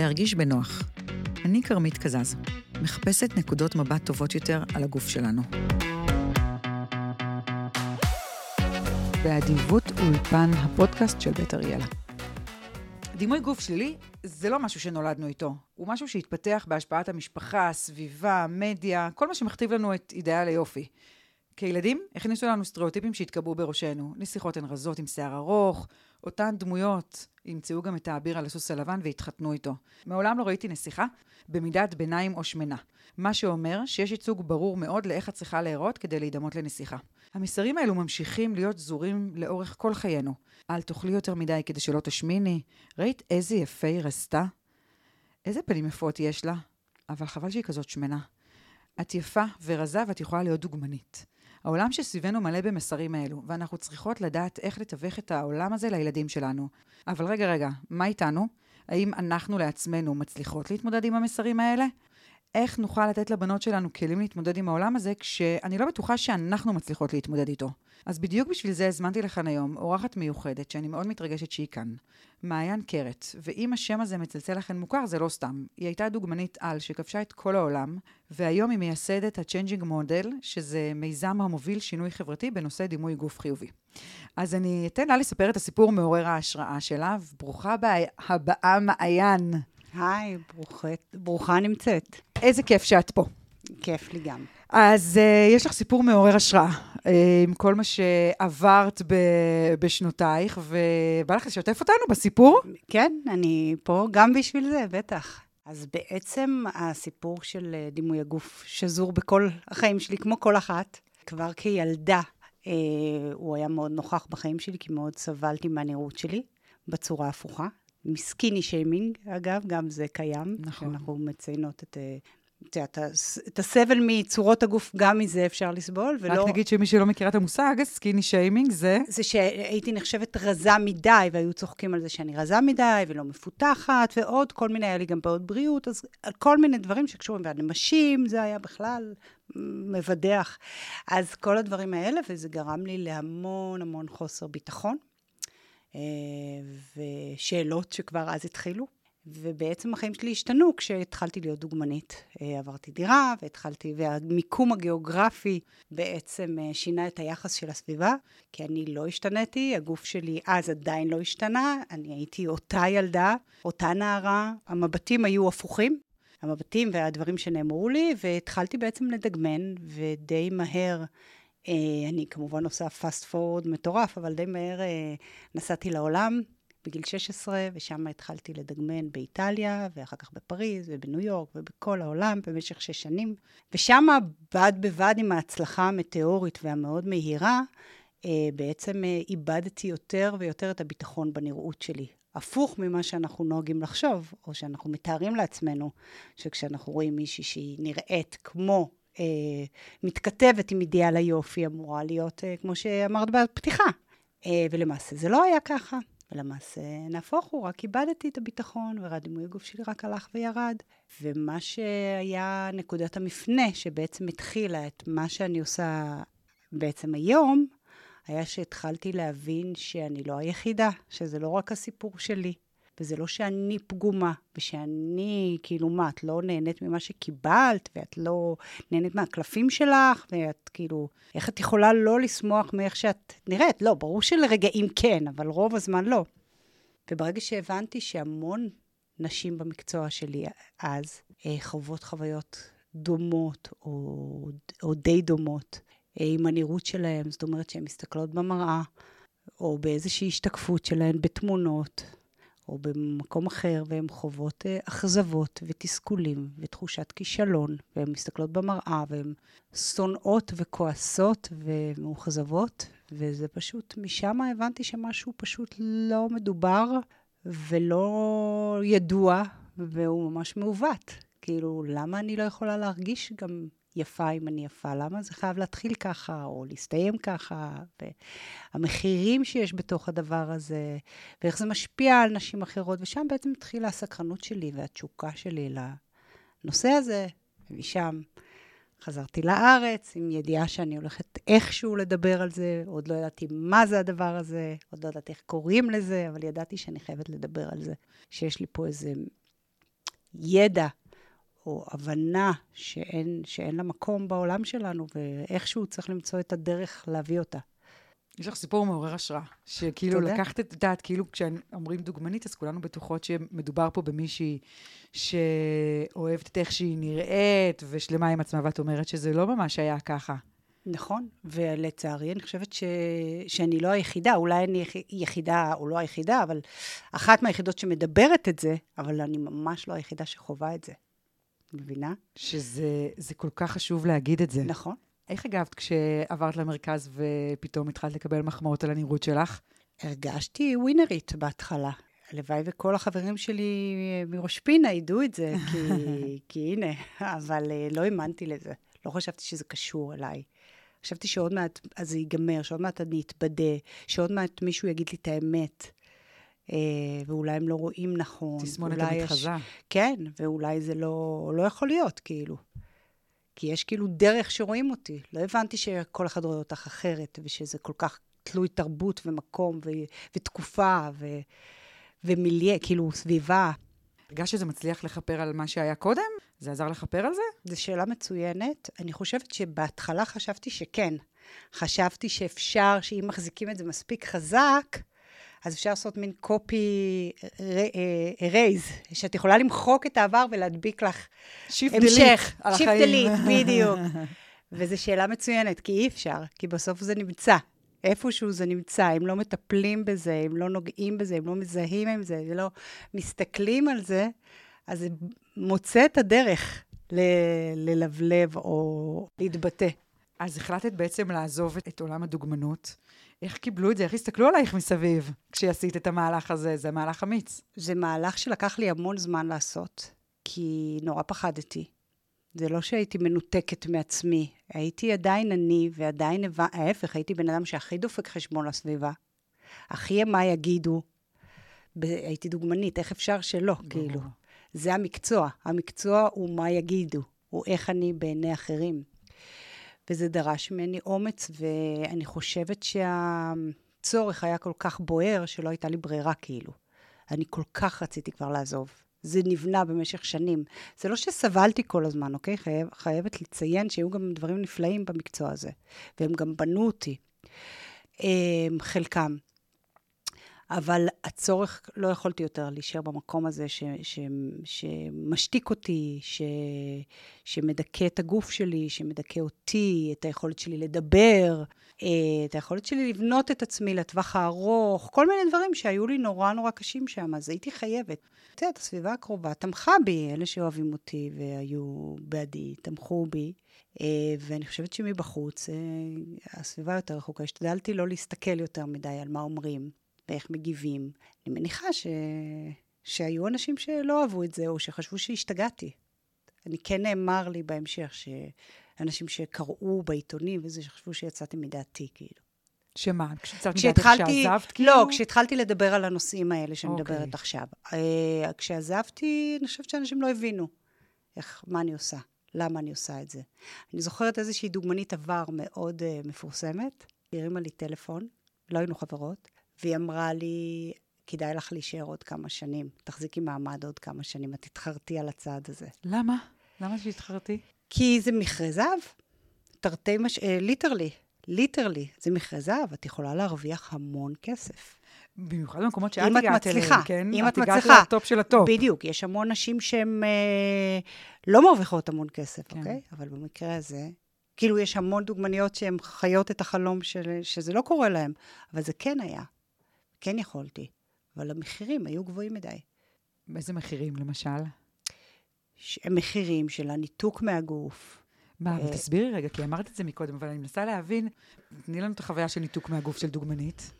להרגיש בנוח. אני כרמית קזז, מחפשת נקודות מבט טובות יותר על הגוף שלנו. באדיבות אולפן הפודקאסט של בית אריאלה. דימוי גוף שלילי זה לא משהו שנולדנו איתו, הוא משהו שהתפתח בהשפעת המשפחה, הסביבה, המדיה, כל מה שמכתיב לנו את אידאל היופי. כילדים הכניסו לנו סטריאוטיפים שהתקבעו בראשנו. נסיכות הן רזות עם שיער ארוך, אותן דמויות ימצאו גם את האביר על הסוס הלבן והתחתנו איתו. מעולם לא ראיתי נסיכה במידת ביניים או שמנה. מה שאומר שיש ייצוג ברור מאוד לאיך את צריכה להיראות כדי להידמות לנסיכה. המסרים האלו ממשיכים להיות זורים לאורך כל חיינו. אל תאכלי יותר מדי כדי שלא תשמיני. ראית איזה יפה היא רזתה? איזה פנים יפות יש לה? אבל חבל שהיא כזאת שמנה. את יפה ורזה ואת יכולה להיות דוגמנית. העולם שסביבנו מלא במסרים האלו, ואנחנו צריכות לדעת איך לתווך את העולם הזה לילדים שלנו. אבל רגע, רגע, מה איתנו? האם אנחנו לעצמנו מצליחות להתמודד עם המסרים האלה? איך נוכל לתת לבנות שלנו כלים להתמודד עם העולם הזה, כשאני לא בטוחה שאנחנו מצליחות להתמודד איתו. אז בדיוק בשביל זה הזמנתי לכאן היום אורחת מיוחדת, שאני מאוד מתרגשת שהיא כאן. מעיין קרת, ואם השם הזה מצלצל לכן מוכר, זה לא סתם. היא הייתה דוגמנית על שכבשה את כל העולם, והיום היא מייסדת ה-Changing Model, שזה מיזם המוביל שינוי חברתי בנושא דימוי גוף חיובי. אז אני אתן לה לספר את הסיפור מעורר ההשראה שלה, וברוכה הבאה, מעיין. היי, ברוכה נמצאת. איזה כיף שאת פה. כיף לי גם. אז uh, יש לך סיפור מעורר השראה, uh, עם כל מה שעברת ב- בשנותייך, ובא לך לשתף אותנו בסיפור? כן, אני פה גם בשביל זה, בטח. אז בעצם הסיפור של אה, דימוי הגוף שזור בכל החיים שלי, כמו כל אחת, כבר כילדה, uh, הוא היה מאוד נוכח בחיים שלי, כי מאוד סבלתי מהנראות שלי, בצורה הפוכה. מסקיני שיימינג, אגב, גם זה קיים. נכון. אנחנו מציינות את את יודעת, את הסבל מצורות הגוף, גם מזה אפשר לסבול, ולא... רק נגיד שמי שלא מכירה את המושג, סקיני שיימינג זה... זה שהייתי נחשבת רזה מדי, והיו צוחקים על זה שאני רזה מדי, ולא מפותחת, ועוד כל מיני, היה לי גם בעיות בריאות, אז כל מיני דברים שקשורים, והנמשים, זה היה בכלל מבדח. אז כל הדברים האלה, וזה גרם לי להמון המון חוסר ביטחון, אה, ושאלות שכבר אז התחילו. ובעצם החיים שלי השתנו כשהתחלתי להיות דוגמנית. אה, עברתי דירה והתחלתי, והמיקום הגיאוגרפי בעצם אה, שינה את היחס של הסביבה, כי אני לא השתניתי, הגוף שלי אז עדיין לא השתנה, אני הייתי אותה ילדה, אותה נערה, המבטים היו הפוכים. המבטים והדברים שנאמרו לי, והתחלתי בעצם לדגמן, ודי מהר, אה, אני כמובן עושה פאסט פורד מטורף, אבל די מהר נסעתי לעולם, בגיל 16, ושם התחלתי לדגמן באיטליה, ואחר כך בפריז, ובניו יורק, ובכל העולם במשך שש שנים. ושם, בד בבד עם ההצלחה המטאורית והמאוד מהירה, אה, בעצם אה, איבדתי יותר ויותר את הביטחון בנראות שלי. הפוך ממה שאנחנו נוהגים לחשוב, או שאנחנו מתארים לעצמנו, שכשאנחנו רואים מישהי שהיא נראית כמו, אה, מתכתבת עם אידיאל היופי, אמורה להיות, אה, כמו שאמרת בפתיחה. אה, ולמעשה זה לא היה ככה. ולמעשה, נהפוך הוא, רק איבדתי את הביטחון, והדימוי הגוף שלי רק הלך וירד. ומה שהיה נקודת המפנה, שבעצם התחילה את מה שאני עושה בעצם היום, היה שהתחלתי להבין שאני לא היחידה, שזה לא רק הסיפור שלי, וזה לא שאני פגומה, ושאני, כאילו, מה, את לא נהנית ממה שקיבלת, ואת לא נהנית מהקלפים שלך, ואת כאילו, איך את יכולה לא לשמוח מאיך שאת נראית? לא, ברור שלרגעים כן, אבל רוב הזמן לא. וברגע שהבנתי שהמון נשים במקצוע שלי אז אה, חוות חוויות דומות, או, או די דומות, אה, עם הנראות שלהן, זאת אומרת שהן מסתכלות במראה, או באיזושהי השתקפות שלהן בתמונות, או במקום אחר, והן חוות אה, אכזבות ותסכולים ותחושת כישלון, והן מסתכלות במראה, והן שונאות וכועסות ומאוכזבות, וזה פשוט, משם הבנתי שמשהו פשוט לא מדובר ולא ידוע, והוא ממש מעוות. כאילו, למה אני לא יכולה להרגיש גם יפה אם אני יפה? למה זה חייב להתחיל ככה, או להסתיים ככה? והמחירים שיש בתוך הדבר הזה, ואיך זה משפיע על נשים אחרות, ושם בעצם התחילה הסקרנות שלי והתשוקה שלי לנושא הזה, ומשם חזרתי לארץ עם ידיעה שאני הולכת איכשהו לדבר על זה, עוד לא ידעתי מה זה הדבר הזה, עוד לא ידעתי איך קוראים לזה, אבל ידעתי שאני חייבת לדבר על זה, שיש לי פה איזה ידע או הבנה שאין, שאין לה מקום בעולם שלנו, ואיכשהו צריך למצוא את הדרך להביא אותה. יש לך סיפור מעורר השראה, שכאילו תודה. לקחת את דעת, כאילו כשאומרים דוגמנית, אז כולנו בטוחות שמדובר פה במישהי שאוהבת את איך שהיא נראית ושלמה עם עצמה, ואת אומרת שזה לא ממש היה ככה. נכון, ולצערי, אני חושבת ש... שאני לא היחידה, אולי אני יח- יחידה, או לא היחידה, אבל אחת מהיחידות שמדברת את זה, אבל אני ממש לא היחידה שחווה את זה. מבינה? שזה זה כל כך חשוב להגיד את זה. נכון. איך הגבת כשעברת למרכז ופתאום התחלת לקבל מחמאות על הנראות שלך? הרגשתי ווינרית בהתחלה. הלוואי וכל החברים שלי מראש פינה ידעו את זה, כי, כי הנה, אבל אה, לא האמנתי לזה. לא חשבתי שזה קשור אליי. חשבתי שעוד מעט אז זה ייגמר, שעוד מעט אני אתבדה, שעוד מעט מישהו יגיד לי את האמת. אה, ואולי הם לא רואים נכון. תסמונת אולי יש- המתחזה. כן, ואולי זה לא, לא יכול להיות, כאילו. כי יש כאילו דרך שרואים אותי. לא הבנתי שכל אחד רואה אותך אחרת, ושזה כל כך תלוי תרבות ומקום ו- ותקופה ו- ומיליה, כאילו סביבה. הרגשת שזה מצליח לכפר על מה שהיה קודם? זה עזר לכפר על זה? זו שאלה מצוינת. אני חושבת שבהתחלה חשבתי שכן. חשבתי שאפשר, שאם מחזיקים את זה מספיק חזק, אז אפשר לעשות מין copy erase, שאת יכולה למחוק את העבר ולהדביק לך shift המשך, shift. delete, בדיוק. וזו שאלה מצוינת, כי אי אפשר, כי בסוף זה נמצא. איפשהו זה נמצא, אם לא מטפלים בזה, אם לא נוגעים בזה, אם לא מזהים עם זה, אם לא מסתכלים על זה, אז זה מוצא את הדרך ל- ללבלב או להתבטא. אז החלטת בעצם לעזוב את, את עולם הדוגמנות. איך קיבלו את זה? איך הסתכלו עלייך מסביב כשעשית את המהלך הזה? זה מהלך אמיץ. זה מהלך שלקח לי המון זמן לעשות, כי נורא פחדתי. זה לא שהייתי מנותקת מעצמי, הייתי עדיין אני, ועדיין, ההפך, הייתי בן אדם שהכי דופק חשבון לסביבה. הכי מה יגידו. ב- הייתי דוגמנית, איך אפשר שלא, כאילו. זה המקצוע. המקצוע הוא מה יגידו, הוא איך אני בעיני אחרים. וזה דרש ממני אומץ, ואני חושבת שהצורך היה כל כך בוער, שלא הייתה לי ברירה, כאילו. אני כל כך רציתי כבר לעזוב. זה נבנה במשך שנים. זה לא שסבלתי כל הזמן, אוקיי? חייב, חייבת לציין שהיו גם דברים נפלאים במקצוע הזה, והם גם בנו אותי, אמ, חלקם. אבל הצורך, לא יכולתי יותר להישאר במקום הזה ש, ש, שמשתיק אותי, ש, שמדכא את הגוף שלי, שמדכא אותי, את היכולת שלי לדבר, אה, את היכולת שלי לבנות את עצמי לטווח הארוך, כל מיני דברים שהיו לי נורא נורא קשים שם, אז הייתי חייבת. את יודעת, הסביבה הקרובה תמכה בי, אלה שאוהבים אותי והיו בעדי, תמכו בי. אה, ואני חושבת שמבחוץ, אה, הסביבה יותר רחוקה. השתדלתי לא להסתכל יותר מדי על מה אומרים ואיך מגיבים. אני מניחה ש... שהיו אנשים שלא אהבו את זה, או שחשבו שהשתגעתי. אני כן נאמר לי בהמשך שאנשים שקראו בעיתונים וזה, שחשבו שיצאתי מדעתי, כאילו. שמה? מדעתך כשהתחלתי, שעזבת, כאילו? לא, כשהתחלתי לדבר על הנושאים האלה שאני אוקיי. מדברת עכשיו. אה, כשעזבתי, אני חושבת שאנשים לא הבינו איך, מה אני עושה, למה אני עושה את זה. אני זוכרת איזושהי דוגמנית עבר מאוד אה, מפורסמת, היא הרימה לי טלפון, לא היינו חברות, והיא אמרה לי, כדאי לך להישאר עוד כמה שנים, תחזיקי מעמד עוד כמה שנים, את תתחרטי על הצעד הזה. למה? למה שאתחרט? כי זה מכרה זהב, תרתי מש... אה, literally, literally, זה מכרה זהב, את יכולה להרוויח המון כסף. במיוחד במקומות שאת את הגעת אליהם, כן? אם את הגעת מצליחה. לטופ של הטופ. בדיוק, יש המון נשים שהן אה, לא מרוויחות המון כסף, כן. אוקיי? אבל במקרה הזה, כאילו יש המון דוגמניות שהן חיות את החלום של, שזה לא קורה להן, אבל זה כן היה, כן יכולתי, אבל המחירים היו גבוהים מדי. באיזה מחירים, למשל? מחירים של הניתוק מהגוף. מה, אה, אבל תסבירי רגע, כי אמרת את זה מקודם, אבל אני מנסה להבין, תני לנו את החוויה של ניתוק מהגוף של דוגמנית.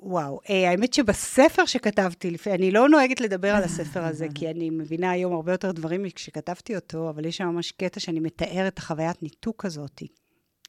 וואו, אה, האמת שבספר שכתבתי, אני לא נוהגת לדבר על הספר הזה, כי אני מבינה היום הרבה יותר דברים מכשכתבתי אותו, אבל יש שם ממש קטע שאני מתאר את החוויית ניתוק הזאת.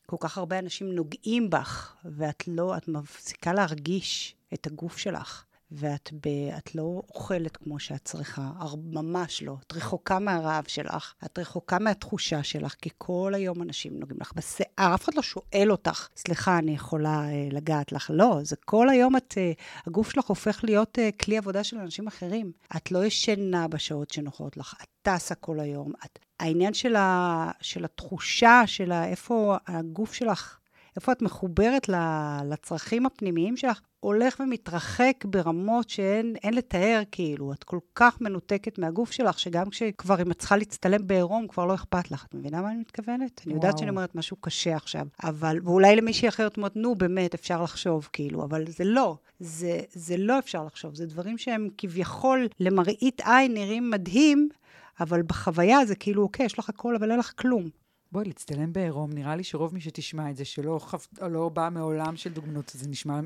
כל כך הרבה אנשים נוגעים בך, ואת לא, את מפסיקה להרגיש את הגוף שלך, ואת ב, את לא אוכלת כמו שאת צריכה, ממש לא. את רחוקה מהרעב שלך, את רחוקה מהתחושה שלך, כי כל היום אנשים נוגעים לך בשיער, אף אחד לא שואל אותך, סליחה, אני יכולה אה, לגעת לך. לא, זה כל היום את, אה, הגוף שלך הופך להיות אה, כלי עבודה של אנשים אחרים. את לא ישנה בשעות שנוחות לך, את טסה כל היום. את, העניין של, ה, של התחושה, של ה, איפה הגוף שלך איפה את מחוברת לצרכים הפנימיים שלך, הולך ומתרחק ברמות שאין לתאר, כאילו. את כל כך מנותקת מהגוף שלך, שגם כשכבר אם את צריכה להצטלם בעירום, כבר לא אכפת לך. את מבינה מה אני מתכוונת? וואו. אני יודעת שאני אומרת משהו קשה עכשיו, אבל, ואולי למישהי אחרת אומרת, נו, באמת, אפשר לחשוב, כאילו, אבל זה לא. זה, זה לא אפשר לחשוב. זה דברים שהם כביכול, למראית עין, נראים מדהים, אבל בחוויה זה כאילו, אוקיי, יש לך הכל, אבל אין לך כלום. בואי, להצטלם בעירום, נראה לי שרוב מי שתשמע את זה, שלא חפ... לא בא מעולם של דוגמנות, זה נשמע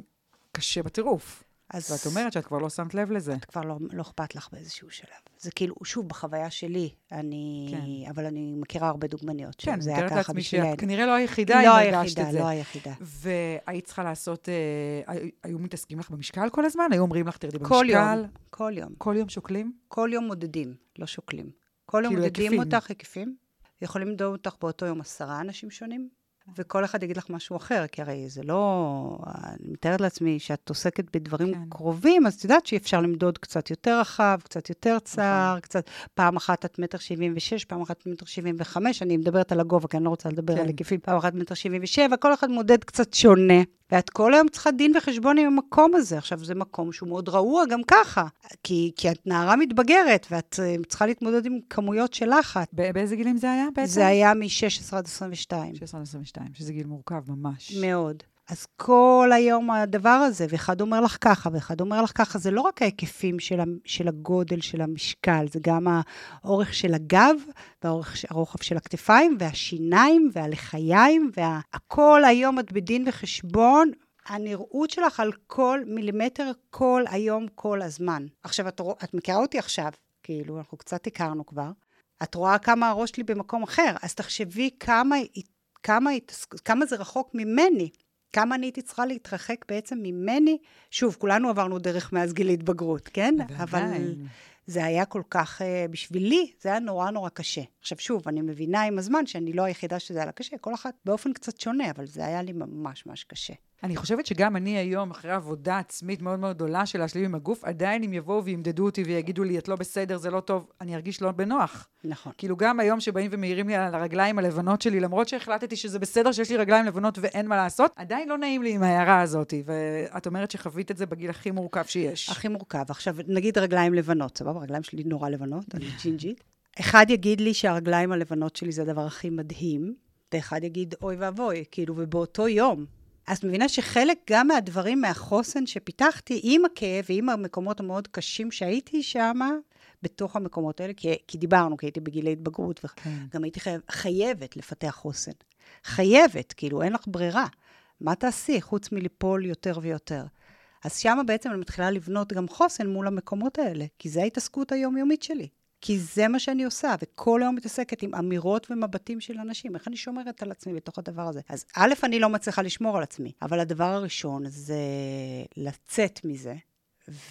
קשה בטירוף. אז... ואת אומרת שאת כבר לא שמת לב לזה. את כבר לא, לא אכפת לך באיזשהו שלב. זה כאילו, שוב, בחוויה שלי, אני... כן. אבל אני מכירה הרבה דוגמניות. כן, אני מתארת לעצמי שאת כנראה לא היחידה לא אם הרגשת את זה. לא היחידה, לא היחידה. והיית צריכה לעשות... אה, היו מתעסקים לך במשקל כל הזמן? היו אומרים לך, תרדי במשקל? כל יום, כל יום. כל יום שוקלים? כל יום מודדים, לא שוקלים. כל יום כאילו מודדים אותך היקפים. יכולים למדוד אותך באותו יום עשרה אנשים שונים, וכל אחד יגיד לך משהו אחר, כי הרי זה לא... אני מתארת לעצמי שאת עוסקת בדברים כן. קרובים, אז את יודעת שאי אפשר למדוד קצת יותר רחב, קצת יותר צר, נכון. קצת... פעם אחת את מטר שבעים ושש, פעם אחת מטר שבעים וחמש, אני מדברת על הגובה, כי אני לא רוצה לדבר כן. על היקפים, פעם אחת מטר שבעים ושבע, כל אחד מודד קצת שונה. ואת כל היום צריכה דין וחשבון עם המקום הזה. עכשיו, זה מקום שהוא מאוד רעוע גם ככה, כי, כי את נערה מתבגרת, ואת uh, צריכה להתמודד עם כמויות של לחץ. באיזה גילים זה היה בעצם? זה היה מ-16 עד 22. 16 עד 22, שזה גיל מורכב ממש. מאוד. אז כל היום הדבר הזה, ואחד אומר לך ככה, ואחד אומר לך ככה, זה לא רק ההיקפים של, של הגודל של המשקל, זה גם האורך של הגב, והרוחב של הכתפיים, והשיניים, והלחיים, והכל היום את בדין וחשבון. הנראות שלך על כל מילימטר כל היום, כל הזמן. עכשיו, את, את מכירה אותי עכשיו, כאילו, אנחנו קצת הכרנו כבר. את רואה כמה הראש שלי במקום אחר, אז תחשבי כמה, כמה, כמה זה רחוק ממני. כמה אני הייתי צריכה להתרחק בעצם ממני. שוב, כולנו עברנו דרך מאז גיל התבגרות, כן? אבל זה היה כל כך, uh, בשבילי, זה היה נורא נורא קשה. עכשיו, שוב, אני מבינה עם הזמן שאני לא היחידה שזה היה לה קשה, כל אחת באופן קצת שונה, אבל זה היה לי ממש ממש קשה. אני חושבת שגם אני היום, אחרי עבודה עצמית מאוד מאוד גדולה של להשלים עם הגוף, עדיין אם יבואו וימדדו אותי ויגידו לי, את לא בסדר, זה לא טוב, אני ארגיש לא בנוח. נכון. כאילו, גם היום שבאים ומעירים לי על הרגליים הלבנות שלי, למרות שהחלטתי שזה בסדר שיש לי רגליים לבנות ואין מה לעשות, עדיין לא נעים לי עם ההערה הזאת. ואת אומרת שחווית את זה בגיל הכי מורכב שיש. הכי מורכב. עכשיו, נגיד רגליים לבנות, סבבה? הרגליים שלי נורא לבנות, אני ג'ינג'ית. אחד יגיד לי שהרגליים הלבנות שלי זה הדבר הכי מדהים, ואחד יגיד, אוי ואבוי, כאילו, ובאותו יום, אז מבינה שחלק גם מהדברים, מהחוסן שפיתחתי, עם הכאב ועם המקומות המאוד קשים שהייתי שם, בתוך המקומות האלה, כי, כי דיברנו, כי הייתי בגילי התבגרות, וגם כן. הייתי חייב, חייבת לפתח חוסן. חייבת, כאילו, אין לך ברירה. מה תעשי חוץ מליפול יותר ויותר? אז שמה בעצם אני מתחילה לבנות גם חוסן מול המקומות האלה, כי זו ההתעסקות היומיומית שלי. כי זה מה שאני עושה, וכל היום מתעסקת עם אמירות ומבטים של אנשים. איך אני שומרת על עצמי בתוך הדבר הזה? אז א', אני לא מצליחה לשמור על עצמי, אבל הדבר הראשון זה לצאת מזה,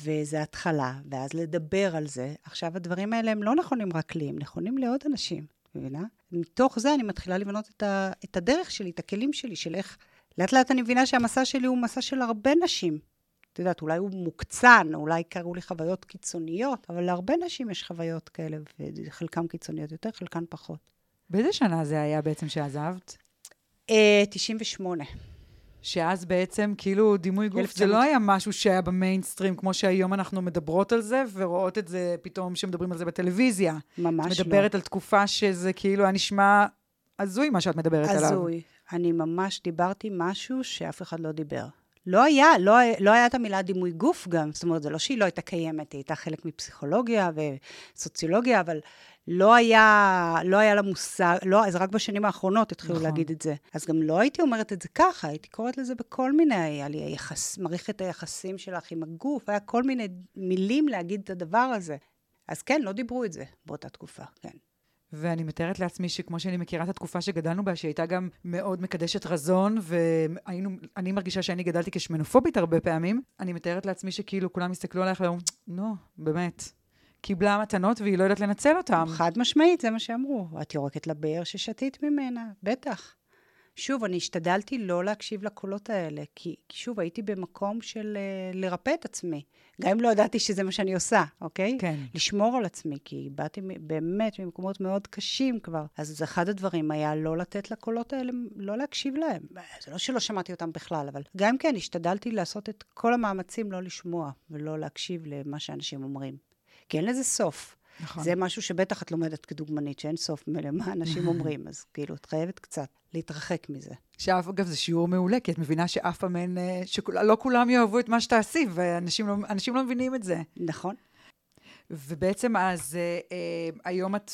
וזה התחלה, ואז לדבר על זה. עכשיו, הדברים האלה הם לא נכונים רק לי, הם נכונים לעוד אנשים, מבינה? מתוך זה אני מתחילה לבנות את, ה, את הדרך שלי, את הכלים שלי, של איך... לאט לאט אני מבינה שהמסע שלי הוא מסע של הרבה נשים. את יודעת, אולי הוא מוקצן, אולי קרו לי חוויות קיצוניות, אבל להרבה נשים יש חוויות כאלה, וחלקן קיצוניות יותר, חלקן פחות. באיזה שנה זה היה בעצם שעזבת? Uh, 98. שאז בעצם, כאילו, דימוי גוף, 1900... זה לא היה משהו שהיה במיינסטרים, כמו שהיום אנחנו מדברות על זה, ורואות את זה פתאום שמדברים על זה בטלוויזיה. ממש לא. מדברת על תקופה שזה כאילו היה נשמע הזוי, מה שאת מדברת. עליו. הזוי. אני ממש דיברתי משהו שאף אחד לא דיבר. לא היה, לא, לא היה את המילה דימוי גוף גם, זאת אומרת, זה לא שהיא לא הייתה קיימת, היא הייתה חלק מפסיכולוגיה וסוציולוגיה, אבל לא היה, לא היה לה מושג, לא, אז רק בשנים האחרונות התחילו נכון. להגיד את זה. אז גם לא הייתי אומרת את זה ככה, הייתי קוראת לזה בכל מיני, היה לי היחס, מערכת היחסים שלך עם הגוף, היה כל מיני מילים להגיד את הדבר הזה. אז כן, לא דיברו את זה באותה תקופה, כן. ואני מתארת לעצמי שכמו שאני מכירה את התקופה שגדלנו בה, שהיא הייתה גם מאוד מקדשת רזון, והיינו, אני מרגישה שאני גדלתי כשמנופובית הרבה פעמים, אני מתארת לעצמי שכאילו כולם הסתכלו עלייך ואומרים, נו, באמת. קיבלה מתנות והיא לא יודעת לנצל אותן. חד משמעית, זה מה שאמרו. את יורקת לבאר ששתית ממנה, בטח. שוב, אני השתדלתי לא להקשיב לקולות האלה, כי, שוב, הייתי במקום של uh, לרפא את עצמי. גם אם לא ידעתי שזה מה שאני עושה, אוקיי? כן. לשמור על עצמי, כי באתי באמת ממקומות מאוד קשים כבר. אז אחד הדברים היה לא לתת לקולות האלה, לא להקשיב להם. זה לא שלא שמעתי אותם בכלל, אבל גם כן, השתדלתי לעשות את כל המאמצים לא לשמוע ולא להקשיב למה שאנשים אומרים. כי אין לזה סוף. נכון. זה משהו שבטח את לומדת כדוגמנית, שאין סוף למה אנשים אומרים, אז כאילו, את חייבת קצת להתרחק מזה. שאף, אגב, זה שיעור מעולה, כי את מבינה שאף פעם אין, שלא כולם יאהבו את מה שתעשי, ואנשים לא, לא מבינים את זה. נכון. ובעצם אז אה, אה, היום את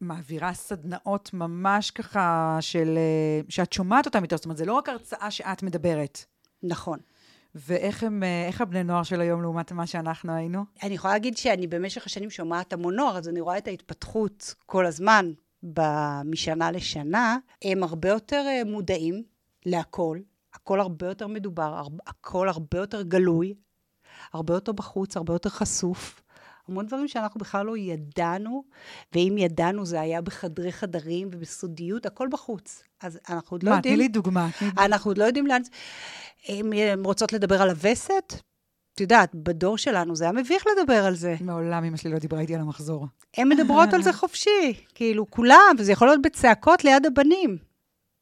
מעבירה סדנאות ממש ככה של, אה, שאת שומעת אותם יותר, זאת אומרת, זה לא רק הרצאה שאת מדברת. נכון. ואיך הם, אה, איך הבני נוער של היום לעומת מה שאנחנו היינו? אני יכולה להגיד שאני במשך השנים שומעת המון נוער, אז אני רואה את ההתפתחות כל הזמן, משנה לשנה. הם הרבה יותר אה, מודעים להכל, הכל הרבה יותר מדובר, הכל הרבה יותר גלוי, הרבה יותר בחוץ, הרבה יותר חשוף. המון דברים שאנחנו בכלל לא ידענו, ואם ידענו זה היה בחדרי חדרים ובסודיות, הכל בחוץ. אז אנחנו עוד לא יודעים... מה, תני לי דוגמה. אנחנו עוד לא יודעים לאן... הן רוצות לדבר על הווסת? את יודעת, בדור שלנו זה היה מביך לדבר על זה. מעולם אמא שלי לא דיברה איתי על המחזור. הן מדברות על זה חופשי, כאילו, כולם, וזה יכול להיות בצעקות ליד הבנים.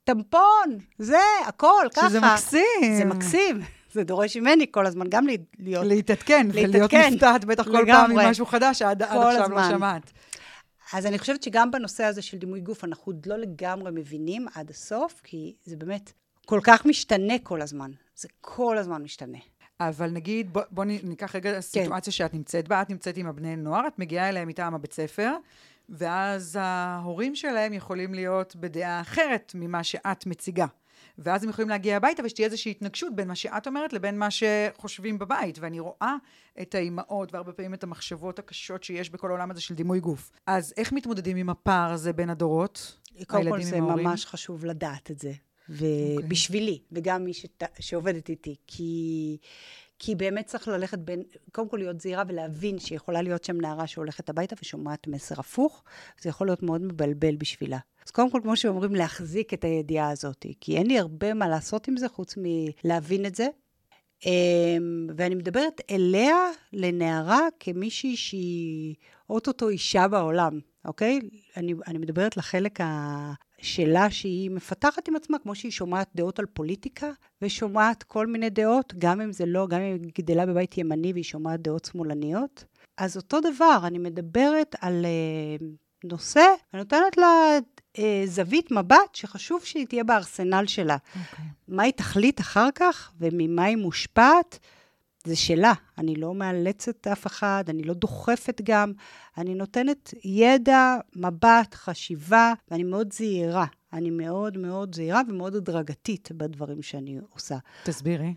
טמפון, זה, הכל, ככה. שזה מקסים. זה מקסים. זה דורש ממני כל הזמן גם להיות... להתעדכן, ולהיות מופתעת בטח כל פעם עם משהו חדש שעד עכשיו לא שמעת. אז אני חושבת שגם בנושא הזה של דימוי גוף, אנחנו עוד לא לגמרי מבינים עד הסוף, כי זה באמת כל כך משתנה כל הזמן. זה כל הזמן משתנה. אבל נגיד, בוא, בוא ניקח רגע כן. סיטואציה שאת נמצאת בה, את נמצאת עם הבני נוער, את מגיעה אליהם מטעם הבית ספר, ואז ההורים שלהם יכולים להיות בדעה אחרת ממה שאת מציגה. ואז הם יכולים להגיע הביתה ושתהיה איזושהי התנגשות בין מה שאת אומרת לבין מה שחושבים בבית. ואני רואה את האימהות והרבה פעמים את המחשבות הקשות שיש בכל העולם הזה של דימוי גוף. אז איך מתמודדים עם הפער הזה בין הדורות? קודם כל זה ממש חשוב לדעת את זה. ובשבילי, אוקיי. okay. וגם מי שת, שעובדת איתי, כי, כי באמת צריך ללכת בין, קודם כל להיות זהירה ולהבין שיכולה להיות שם נערה שהולכת הביתה ושומעת מסר הפוך, זה יכול להיות מאוד מבלבל בשבילה. אז קודם כל, כמו שאומרים, להחזיק את הידיעה הזאת, כי אין לי הרבה מה לעשות עם זה חוץ מלהבין את זה. אמ, ואני מדברת אליה, לנערה, כמישהי שהיא אוטוטו אישה בעולם, אוקיי? אני, אני מדברת לחלק ה... שלה שהיא מפתחת עם עצמה, כמו שהיא שומעת דעות על פוליטיקה, ושומעת כל מיני דעות, גם אם זה לא, גם אם היא גדלה בבית ימני והיא שומעת דעות שמאלניות. אז אותו דבר, אני מדברת על uh, נושא, אני נותנת לה uh, זווית מבט שחשוב שהיא תהיה בארסנל שלה. Okay. אוקיי. מה היא תחליט אחר כך וממה היא מושפעת, זה שלה. אני לא מאלצת אף אחד, אני לא דוחפת גם. אני נותנת ידע, מבט, חשיבה, ואני מאוד זהירה. אני מאוד מאוד זהירה ומאוד הדרגתית בדברים שאני עושה. תסבירי.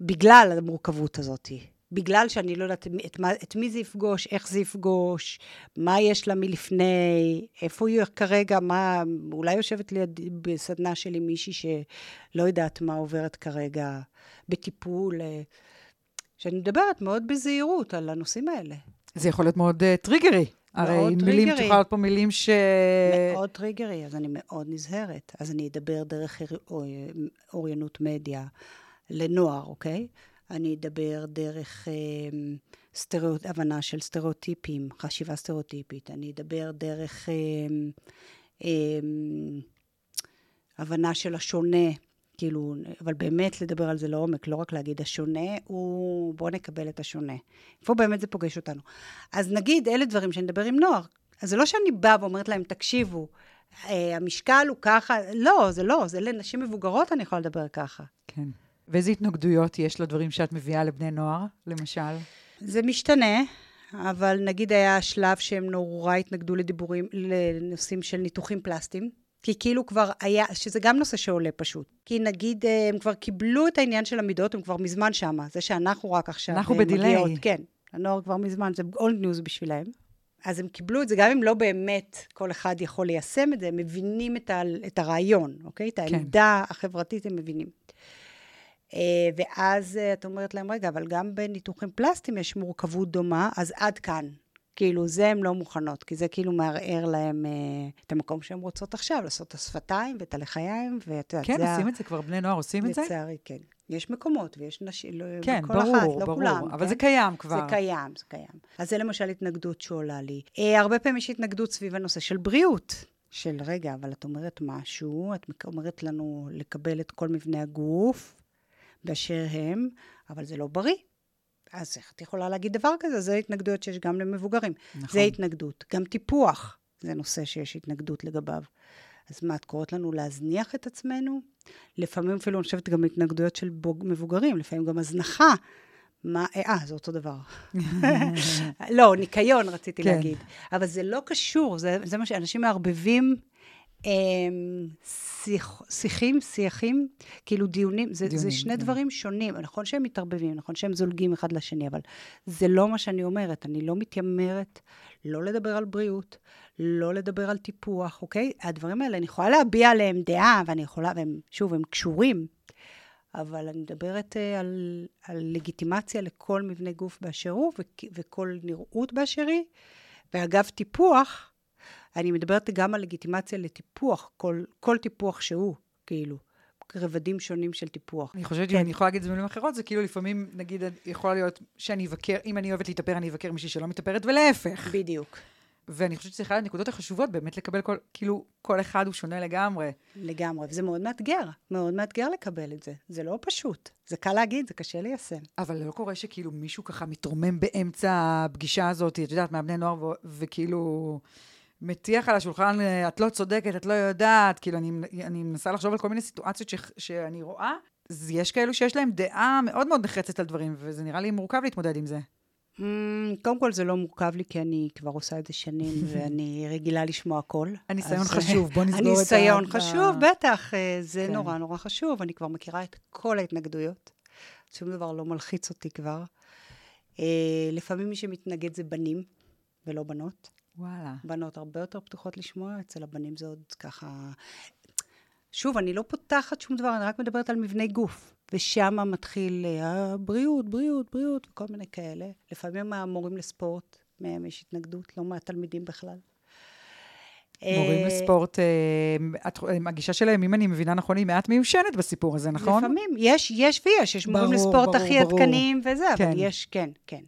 בגלל המורכבות הזאת. בגלל שאני לא יודעת את, מה, את מי זה יפגוש, איך זה יפגוש, מה יש לה מלפני, איפה היא כרגע, מה, אולי יושבת ליד, בסדנה שלי מישהי שלא יודעת מה עוברת כרגע בטיפול. אה, שאני מדברת מאוד בזהירות על הנושאים האלה. זה יכול להיות מאוד uh, טריגרי. הרי מילים, triggery. תוכל להיות פה מילים ש... מאוד triggery, אז אני מאוד נזהרת. אז אני אדבר דרך אוריינות מדיה לנוער, אוקיי? אני אדבר דרך אה, סטריאוט... הבנה של סטריאוטיפים, חשיבה סטריאוטיפית. אני אדבר דרך אה, אה, הבנה של השונה. כאילו, אבל באמת לדבר על זה לעומק, לא רק להגיד השונה, הוא בוא נקבל את השונה. איפה באמת זה פוגש אותנו? אז נגיד, אלה דברים שאני אדבר עם נוער. אז זה לא שאני באה ואומרת להם, תקשיבו, אה, המשקל הוא ככה, לא, זה לא, זה לנשים מבוגרות אני יכולה לדבר ככה. כן. ואיזה התנגדויות יש לדברים שאת מביאה לבני נוער, למשל? זה משתנה, אבל נגיד היה שלב שהם נורא התנגדו לדיבורים, לנושאים של ניתוחים פלסטיים. כי כאילו כבר היה, שזה גם נושא שעולה פשוט. כי נגיד, אה, הם כבר קיבלו את העניין של המידות, הם כבר מזמן שמה. זה שאנחנו רק עכשיו... אנחנו בדיליי. כן, הנוער כבר מזמן, זה אולד ניוז בשבילהם. אז הם קיבלו את זה, גם אם לא באמת כל אחד יכול ליישם את זה, הם מבינים את, ה, את הרעיון, אוקיי? את כן. העמדה החברתית הם מבינים. אה, ואז אה, את אומרת להם, רגע, אבל גם בניתוחים פלסטיים יש מורכבות דומה, אז עד כאן. כאילו, זה הן לא מוכנות, כי זה כאילו מערער להם אה, את המקום שהן רוצות עכשיו, לעשות את השפתיים ואת הלחיים, ואת יודעת, כן, זה ה- עושים את זה כבר, בני נוער עושים את זה? לצערי, כן. יש מקומות ויש נשים, לא, כן, בכל ברור, אחת, לא ברור. כולם. אבל כן? זה קיים כבר. זה קיים, זה קיים. אז זה למשל התנגדות שעולה לי. אה, הרבה פעמים יש התנגדות סביב הנושא של בריאות. של רגע, אבל את אומרת משהו, את אומרת לנו לקבל את כל מבנה הגוף באשר הם, אבל זה לא בריא. אז איך את יכולה להגיד דבר כזה? זה התנגדויות שיש גם למבוגרים. נכון. זה התנגדות. גם טיפוח, זה נושא שיש התנגדות לגביו. אז מה, את קוראת לנו להזניח את עצמנו? לפעמים אפילו, אני חושבת, גם התנגדויות של בוג, מבוגרים, לפעמים גם הזנחה. מה, אה, זה אותו דבר. לא, ניקיון רציתי כן. להגיד. אבל זה לא קשור, זה, זה מה שאנשים מערבבים אה, שיח, שיחים, שיחים, כאילו דיונים, זה, דיונים, זה שני כן. דברים שונים. נכון שהם מתערבבים, נכון שהם זולגים אחד לשני, אבל זה לא מה שאני אומרת. אני לא מתיימרת לא לדבר על בריאות, לא לדבר על טיפוח, אוקיי? הדברים האלה, אני יכולה להביע עליהם דעה, ואני יכולה, והם, שוב, הם קשורים, אבל אני מדברת אה, על, על לגיטימציה לכל מבנה גוף באשר הוא, וכ- וכל נראות באשר היא. ואגב, טיפוח, אני מדברת גם על לגיטימציה לטיפוח, כל, כל טיפוח שהוא, כאילו, רבדים שונים של טיפוח. אני חושבת כן. שאם אני יכולה להגיד את זה במילים אחרות, זה כאילו לפעמים, נגיד, יכולה להיות שאני אבקר, אם אני אוהבת להתאפר, אני אבקר מישהי שלא מתאפרת, ולהפך. בדיוק. ואני חושבת שזה אחת הנקודות החשובות, באמת לקבל כל, כאילו, כל אחד הוא שונה לגמרי. לגמרי, וזה מאוד מאתגר, מאוד מאתגר לקבל את זה. זה לא פשוט. זה קל להגיד, זה קשה ליישם. אבל לא קורה שכאילו מישהו ככה מתרומם באמצע הפגישה הזאת, את יודעת, מהבני נוער, ו- וכאילו מטיח על השולחן, אה, את לא צודקת, את לא יודעת, כאילו, אני, אני מנסה לחשוב על כל מיני סיטואציות ש, שאני רואה. אז יש כאלו שיש להם דעה מאוד מאוד נחרצת על דברים, וזה נראה לי מורכב להתמודד עם זה. Mm, קודם כל, זה לא מורכב לי, כי אני כבר עושה את זה שנים, ואני רגילה לשמוע הכל. הניסיון אז, חשוב, בוא נסגור את ה... הניסיון חשוב, בטח, אה, זה כן. נורא נורא חשוב. אני כבר מכירה את כל ההתנגדויות. שום דבר לא מלחיץ אותי כבר. אה, לפעמים מי שמתנגד זה בנים, ולא בנות. וואלה. בנות הרבה יותר פתוחות לשמוע, אצל הבנים זה עוד ככה... שוב, אני לא פותחת שום דבר, אני רק מדברת על מבני גוף. ושם מתחיל אה, בריאות, בריאות, בריאות, וכל מיני כאלה. לפעמים המורים לספורט, מהם יש התנגדות, לא מהתלמידים בכלל. מורים אה, לספורט, אה, הגישה שלהם, אם אני מבינה נכון, היא מעט מיושנת בסיפור הזה, נכון? לפעמים, יש, יש ויש, יש מורים לספורט הכי. עדכניים וזה, אבל כן. יש, כן, כן.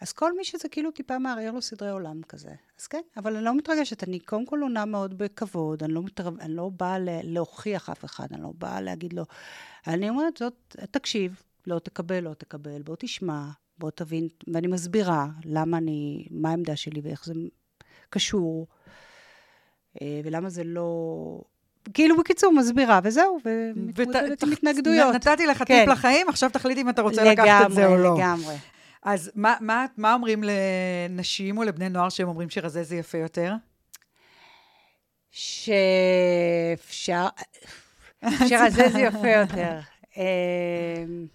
אז כל מי שזה כאילו טיפה מערער לו סדרי עולם כזה. אז כן, אבל אני לא מתרגשת, אני קודם כל עונה מאוד בכבוד, אני לא, מתערב, אני לא באה להוכיח אף אחד, אני לא באה להגיד לו... אני אומרת, זאת, תקשיב, לא תקבל, לא תקבל, בוא תשמע, בוא תבין, ואני מסבירה למה אני, מה העמדה שלי ואיך זה קשור, אה, ולמה זה לא... כאילו, בקיצור, מסבירה, וזהו, ומתמודדת עם ות- התנגדויות. נתתי לך כן. טיפ לחיים, עכשיו תחליט אם אתה רוצה לקחת את זה או לא. לגמרי, לגמרי. אז מה, מה, מה אומרים לנשים או לבני נוער שהם אומרים שרזה זה יפה יותר? שאפשר, שרזה זה יפה יותר. אמ,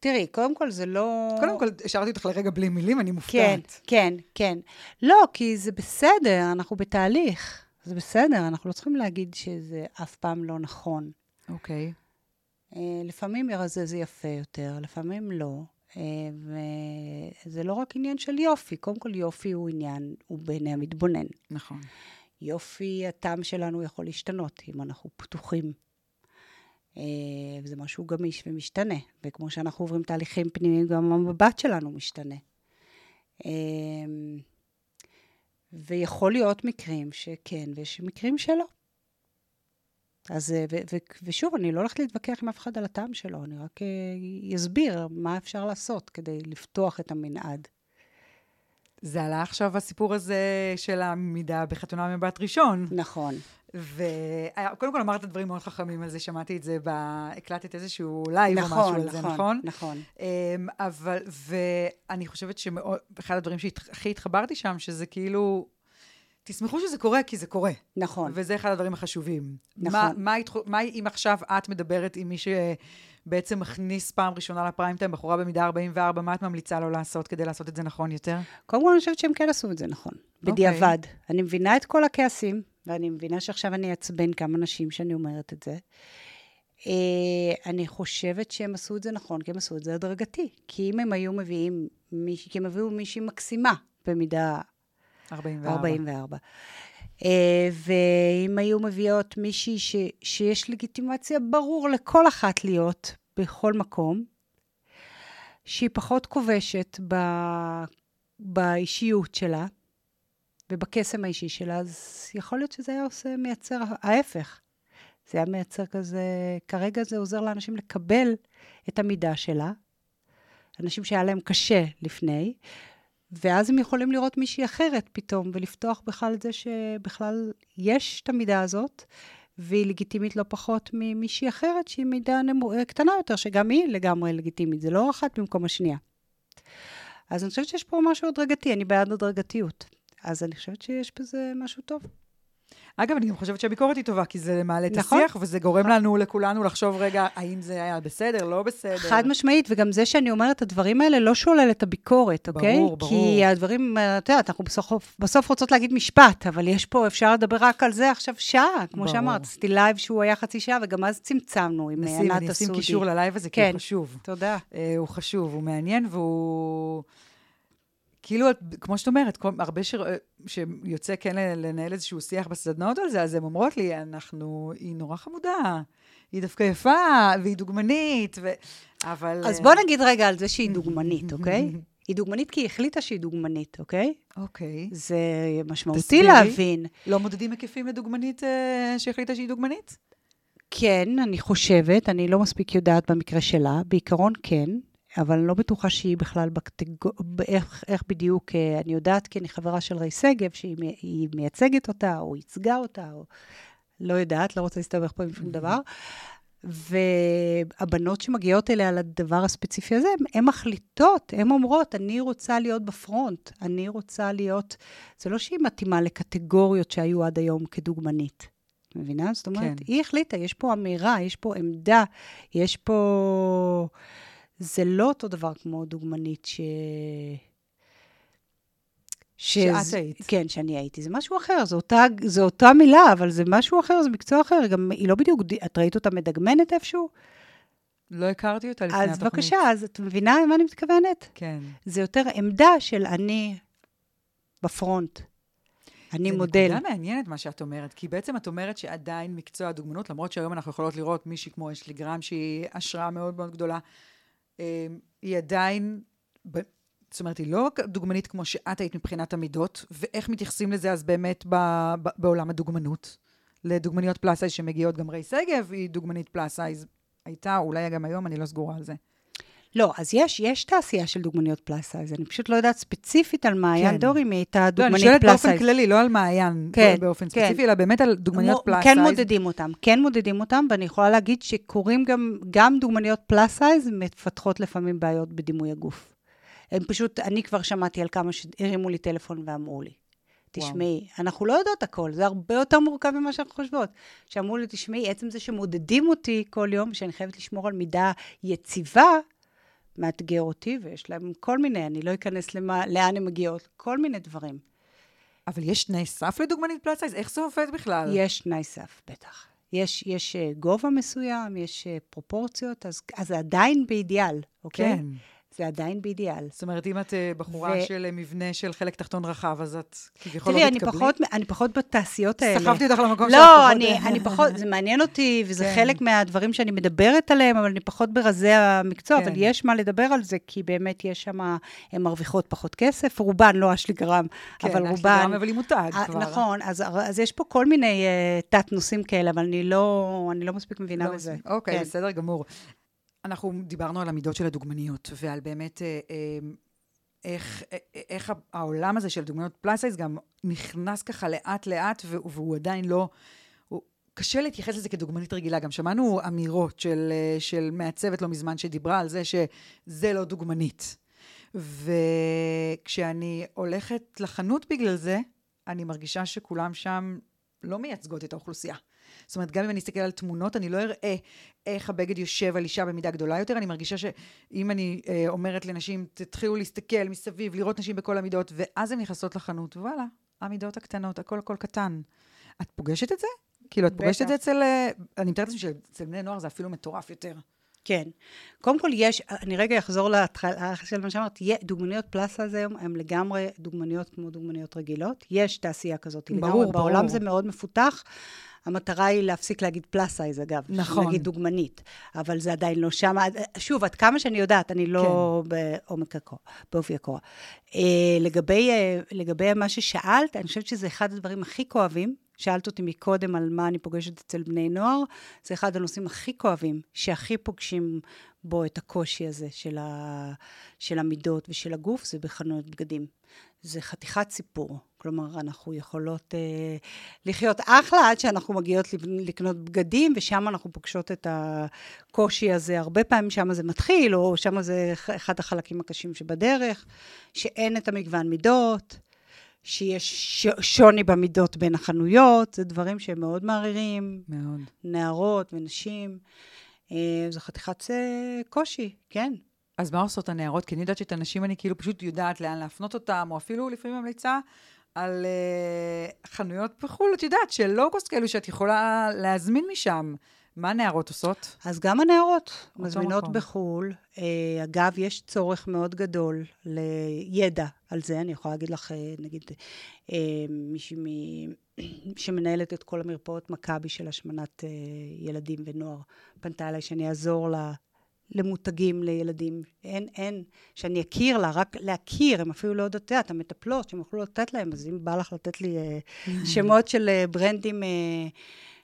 תראי, קודם כל זה לא... קודם כל, השארתי אותך לרגע בלי מילים, אני מופתעת. כן, כן, כן. לא, כי זה בסדר, אנחנו בתהליך. זה בסדר, אנחנו לא צריכים להגיד שזה אף פעם לא נכון. אוקיי. אה, לפעמים רזה זה יפה יותר, לפעמים לא. אה, וזה לא רק עניין של יופי, קודם כל יופי הוא עניין, הוא בעיני המתבונן. נכון. יופי, הטעם שלנו יכול להשתנות אם אנחנו פתוחים. אה, וזה משהו גמיש ומשתנה, וכמו שאנחנו עוברים תהליכים פנימיים, גם המבט שלנו משתנה. אה, ויכול להיות מקרים שכן, ויש מקרים שלא. אז, אה, ו- ו- ושוב, אני לא הולכת להתווכח עם אף אחד על הטעם שלו, אני רק אה, אסביר מה אפשר לעשות כדי לפתוח את המנעד. זה עלה עכשיו הסיפור הזה של העמידה בחתונה מבט ראשון. נכון. וקודם כל אמרת דברים מאוד חכמים על זה, שמעתי את זה, ב... הקלטת איזשהו לייב או נכון, משהו על זה, נכון, נכון? נכון. אמ, אבל, ואני חושבת שאחד הדברים שהכי התחברתי שם, שזה כאילו, תשמחו שזה קורה, כי זה קורה. נכון. וזה אחד הדברים החשובים. נכון. מה, מה, התח... מה אם עכשיו את מדברת עם מי בעצם מכניס פעם ראשונה לפריים טיים בחורה במידה 44, מה את ממליצה לו לעשות כדי לעשות את זה נכון יותר? קודם כל, אני חושבת שהם כן עשו את זה נכון, אוקיי. בדיעבד. אני מבינה את כל הכעסים, ואני מבינה שעכשיו אני אעצבן כמה נשים שאני אומרת את זה. אה, אני חושבת שהם עשו את זה נכון, כי הם עשו את זה הדרגתי. כי אם הם היו מביאים מישהי, כי הם הביאו מישהי מקסימה במידה 44. 44. אה, ואם היו מביאות מישהי ש, שיש לגיטימציה ברור לכל אחת להיות בכל מקום, שהיא פחות כובשת ב, באישיות שלה ובקסם האישי שלה, אז יכול להיות שזה היה עושה, מייצר ההפך. זה היה מייצר כזה, כרגע זה עוזר לאנשים לקבל את המידה שלה, אנשים שהיה להם קשה לפני, ואז הם יכולים לראות מישהי אחרת פתאום, ולפתוח בכלל את זה שבכלל יש את המידה הזאת, והיא לגיטימית לא פחות ממישהי אחרת שהיא מידה נמו, קטנה יותר, שגם היא לגמרי לגיטימית, זה לא אחת במקום השנייה. אז אני חושבת שיש פה משהו הדרגתי, אני בעד הדרגתיות. אז אני חושבת שיש בזה משהו טוב. אגב, אני גם חושבת שהביקורת היא טובה, כי זה מעלה את נכון. השיח, וזה גורם לנו, לכולנו, לחשוב רגע, האם זה היה בסדר, לא בסדר. חד משמעית, וגם זה שאני אומרת את הדברים האלה לא שולל את הביקורת, אוקיי? ברור, ברור. כי הדברים, את יודעת, אנחנו בסוף, בסוף רוצות להגיד משפט, אבל יש פה, אפשר לדבר רק על זה עכשיו שעה, כמו ברור. שאמרת, עשיתי לייב שהוא היה חצי שעה, וגם אז צמצמנו אז אני אשים. קישור ללייב הזה, כי כן. הוא חשוב. תודה. אה, הוא חשוב, הוא מעניין, והוא... כאילו, כמו שאת אומרת, כל, הרבה ש... שיוצא כן לנהל איזשהו שיח בסדנאות על זה, אז הן אומרות לי, אנחנו, היא נורא חמודה, היא דווקא יפה, והיא דוגמנית, ו... אבל... אז אה, בוא נגיד רגע על זה שהיא דוגמנית, אוקיי? היא דוגמנית כי היא החליטה שהיא דוגמנית, אוקיי? אוקיי. זה משמעותי תסבירי. להבין. לא מודדים היקפים לדוגמנית אה, שהחליטה שהיא דוגמנית? כן, אני חושבת, אני לא מספיק יודעת במקרה שלה, בעיקרון כן, אבל אני לא בטוחה שהיא בכלל בקטגור... איך, איך בדיוק, אה, אני יודעת כי אני חברה של רי שגב, שהיא מייצגת אותה, או ייצגה אותה, או לא יודעת, לא רוצה להסתבך פה עם שום דבר. והבנות שמגיעות אליה לדבר הספציפי הזה, הן מחליטות, הן אומרות, אני רוצה להיות בפרונט, אני רוצה להיות... זה לא שהיא מתאימה לקטגוריות שהיו עד היום כדוגמנית. מבינה? זאת אומרת, כן. היא החליטה, יש פה אמירה, יש פה עמדה, יש פה... זה לא אותו דבר כמו דוגמנית ש... ש... שאת היית. כן, שאני הייתי. זה משהו אחר, זו אותה, זו אותה מילה, אבל זה משהו אחר, זה מקצוע אחר. גם היא לא בדיוק, את ראית אותה מדגמנת איפשהו? לא הכרתי אותה לפני אז התוכנית. בבקשה, אז את מבינה למה אני מתכוונת? כן. זה יותר עמדה של אני ב front. אני מודל. זה נקודה מעניינת מה שאת אומרת, כי בעצם את אומרת שעדיין מקצוע הדוגמנות, למרות שהיום אנחנו יכולות לראות מישהי כמו אשלי גרהם, שהיא השראה מאוד מאוד גדולה, היא עדיין, זאת אומרת, היא לא דוגמנית כמו שאת היית מבחינת המידות, ואיך מתייחסים לזה אז באמת בעולם הדוגמנות. לדוגמניות plus size שמגיעות, גם רייצ'ל שגב היא דוגמנית plus size. הייתה, אולי גם היום, אני לא סגורה על זה. לא, אז יש, יש תעשייה של דוגמניות פלאס סייז. אני פשוט לא יודעת ספציפית על מעיין כן. דור, אם היא הייתה לא, אני דוגמנית שואלת פלאס באופן סייז. כללי, לא על מעיין כן, באופן כן. ספציפי, אלא באמת על דוגמניות מו- פלאס כן סייז. מודדים אותם, כן מודדים אותם, ואני יכולה להגיד שקורים גם, גם דוגמניות פלאס סייז מפתחות לפעמים בעיות בדימוי הגוף. הם פשוט, אני כבר שמעתי על כמה שהרימו לי טלפון ואמרו לי, תשמעי, אנחנו לא יודעות הכל, זה הרבה יותר מורכב ממה שאנחנו חושבות. שאמרו לי, תשמעי, עצם זה שמודדים אותי כל יום, שאני חייבת לשמור על מידה יציבה, מאתגר אותי, ויש להם כל מיני, אני לא אכנס למה, לאן הן מגיעות, כל מיני דברים. אבל יש תנאי סף לדוגמנית פלאס סייז? איך זה עובד בכלל? יש תנאי סף, בטח. יש, יש אה, גובה מסוים, יש אה, פרופורציות, אז, אז זה עדיין באידיאל, אוקיי? כן. זה עדיין באידיאל. זאת אומרת, אם את אה, בחורה ו- של אה, מבנה של חלק תחתון רחב, אז את כביכול תראי, לא אני תתקבלי? פחות, אני פחות בתעשיות האלה. סחבתי אותך למקום שאת לא, פחות, אני, אה, אני פחות, זה מעניין אותי, וזה כן. חלק מהדברים שאני מדברת עליהם, אבל אני פחות ברזי המקצוע, כן. אבל יש מה לדבר על זה, כי באמת יש שם, הן מרוויחות פחות כסף, רובן, לא אשלי גרם, כן, אבל אשלי רובן... גרם, אבל היא מותג אה, כבר. נכון, אז, אז יש פה כל מיני uh, תת-נושאים כאלה, אבל אני לא, אני לא מספיק מבינה לא בזה. אוקיי, כן. בסדר גמור. אנחנו דיברנו על המידות של הדוגמניות, ועל באמת אה, אה, איך, אה, איך העולם הזה של דוגמניות פלאס סייז גם נכנס ככה לאט-לאט, והוא עדיין לא... קשה להתייחס לזה כדוגמנית רגילה. גם שמענו אמירות של, של מעצבת לא מזמן שדיברה על זה שזה לא דוגמנית. וכשאני הולכת לחנות בגלל זה, אני מרגישה שכולם שם לא מייצגות את האוכלוסייה. זאת אומרת, גם אם אני אסתכל על תמונות, אני לא אראה איך הבגד יושב על אישה במידה גדולה יותר. אני מרגישה שאם אני אה, אומרת לנשים, תתחילו להסתכל מסביב, לראות נשים בכל המידות, ואז הן נכנסות לחנות, וואלה, המידות הקטנות, הכל הכל קטן. את פוגשת את זה? כאילו, את פוגשת את זה אצל... אה, אני מתארת לעצמי שאצל בני נוער זה אפילו מטורף יותר. כן. קודם כל יש, אני רגע אחזור להתחלה של מה שאמרת, דוגמניות פלאסה היום הן לגמרי דוגמניות כמו דוגמניות רגילות. יש תעשייה כזאת. ברור, ברור. בעולם זה מאוד מפותח. המטרה היא להפסיק להגיד פלאס סייז, אגב. נכון. להגיד דוגמנית, אבל זה עדיין לא שם. שוב, עד כמה שאני יודעת, אני לא כן. בעומק הקור, בעובי הקור. אה, לגבי, אה, לגבי מה ששאלת, אני חושבת שזה אחד הדברים הכי כואבים. שאלת אותי מקודם על מה אני פוגשת אצל בני נוער, זה אחד הנושאים הכי כואבים, שהכי פוגשים בו את הקושי הזה של, ה, של המידות ושל הגוף, זה בחנויות בגדים. זה חתיכת סיפור. כלומר, אנחנו יכולות אה, לחיות אחלה עד שאנחנו מגיעות לקנות בגדים, ושם אנחנו פוגשות את הקושי הזה. הרבה פעמים שם זה מתחיל, או שם זה אחד החלקים הקשים שבדרך, שאין את המגוון מידות. שיש שוני במידות בין החנויות, זה דברים שהם מאוד מערירים. מאוד. נערות ונשים. אה, זו חתיכת אה, קושי, כן. אז מה עושות הנערות? כי אני יודעת שאת הנשים אני כאילו פשוט יודעת לאן להפנות אותם, או אפילו לפעמים ממליצה על uh, חנויות בחו"ל, את יודעת, של לואו-קוסט כאלו שאת יכולה להזמין משם. מה הנערות עושות? אז גם הנערות מזמינות מקום. בחו"ל. Uh, אגב, יש צורך מאוד גדול לידע על זה. אני יכולה להגיד לך, uh, נגיד, uh, מישהי מ... שמנהלת את כל המרפאות מכבי של השמנת ילדים ונוער, פנתה אליי שאני אעזור לה למותגים לילדים. אין, אין, שאני אכיר לה, רק להכיר, הם אפילו לא יודעות, את המטפלות, שהם יוכלו לתת להם, אז אם בא לך לתת לי שמות של ברנדים,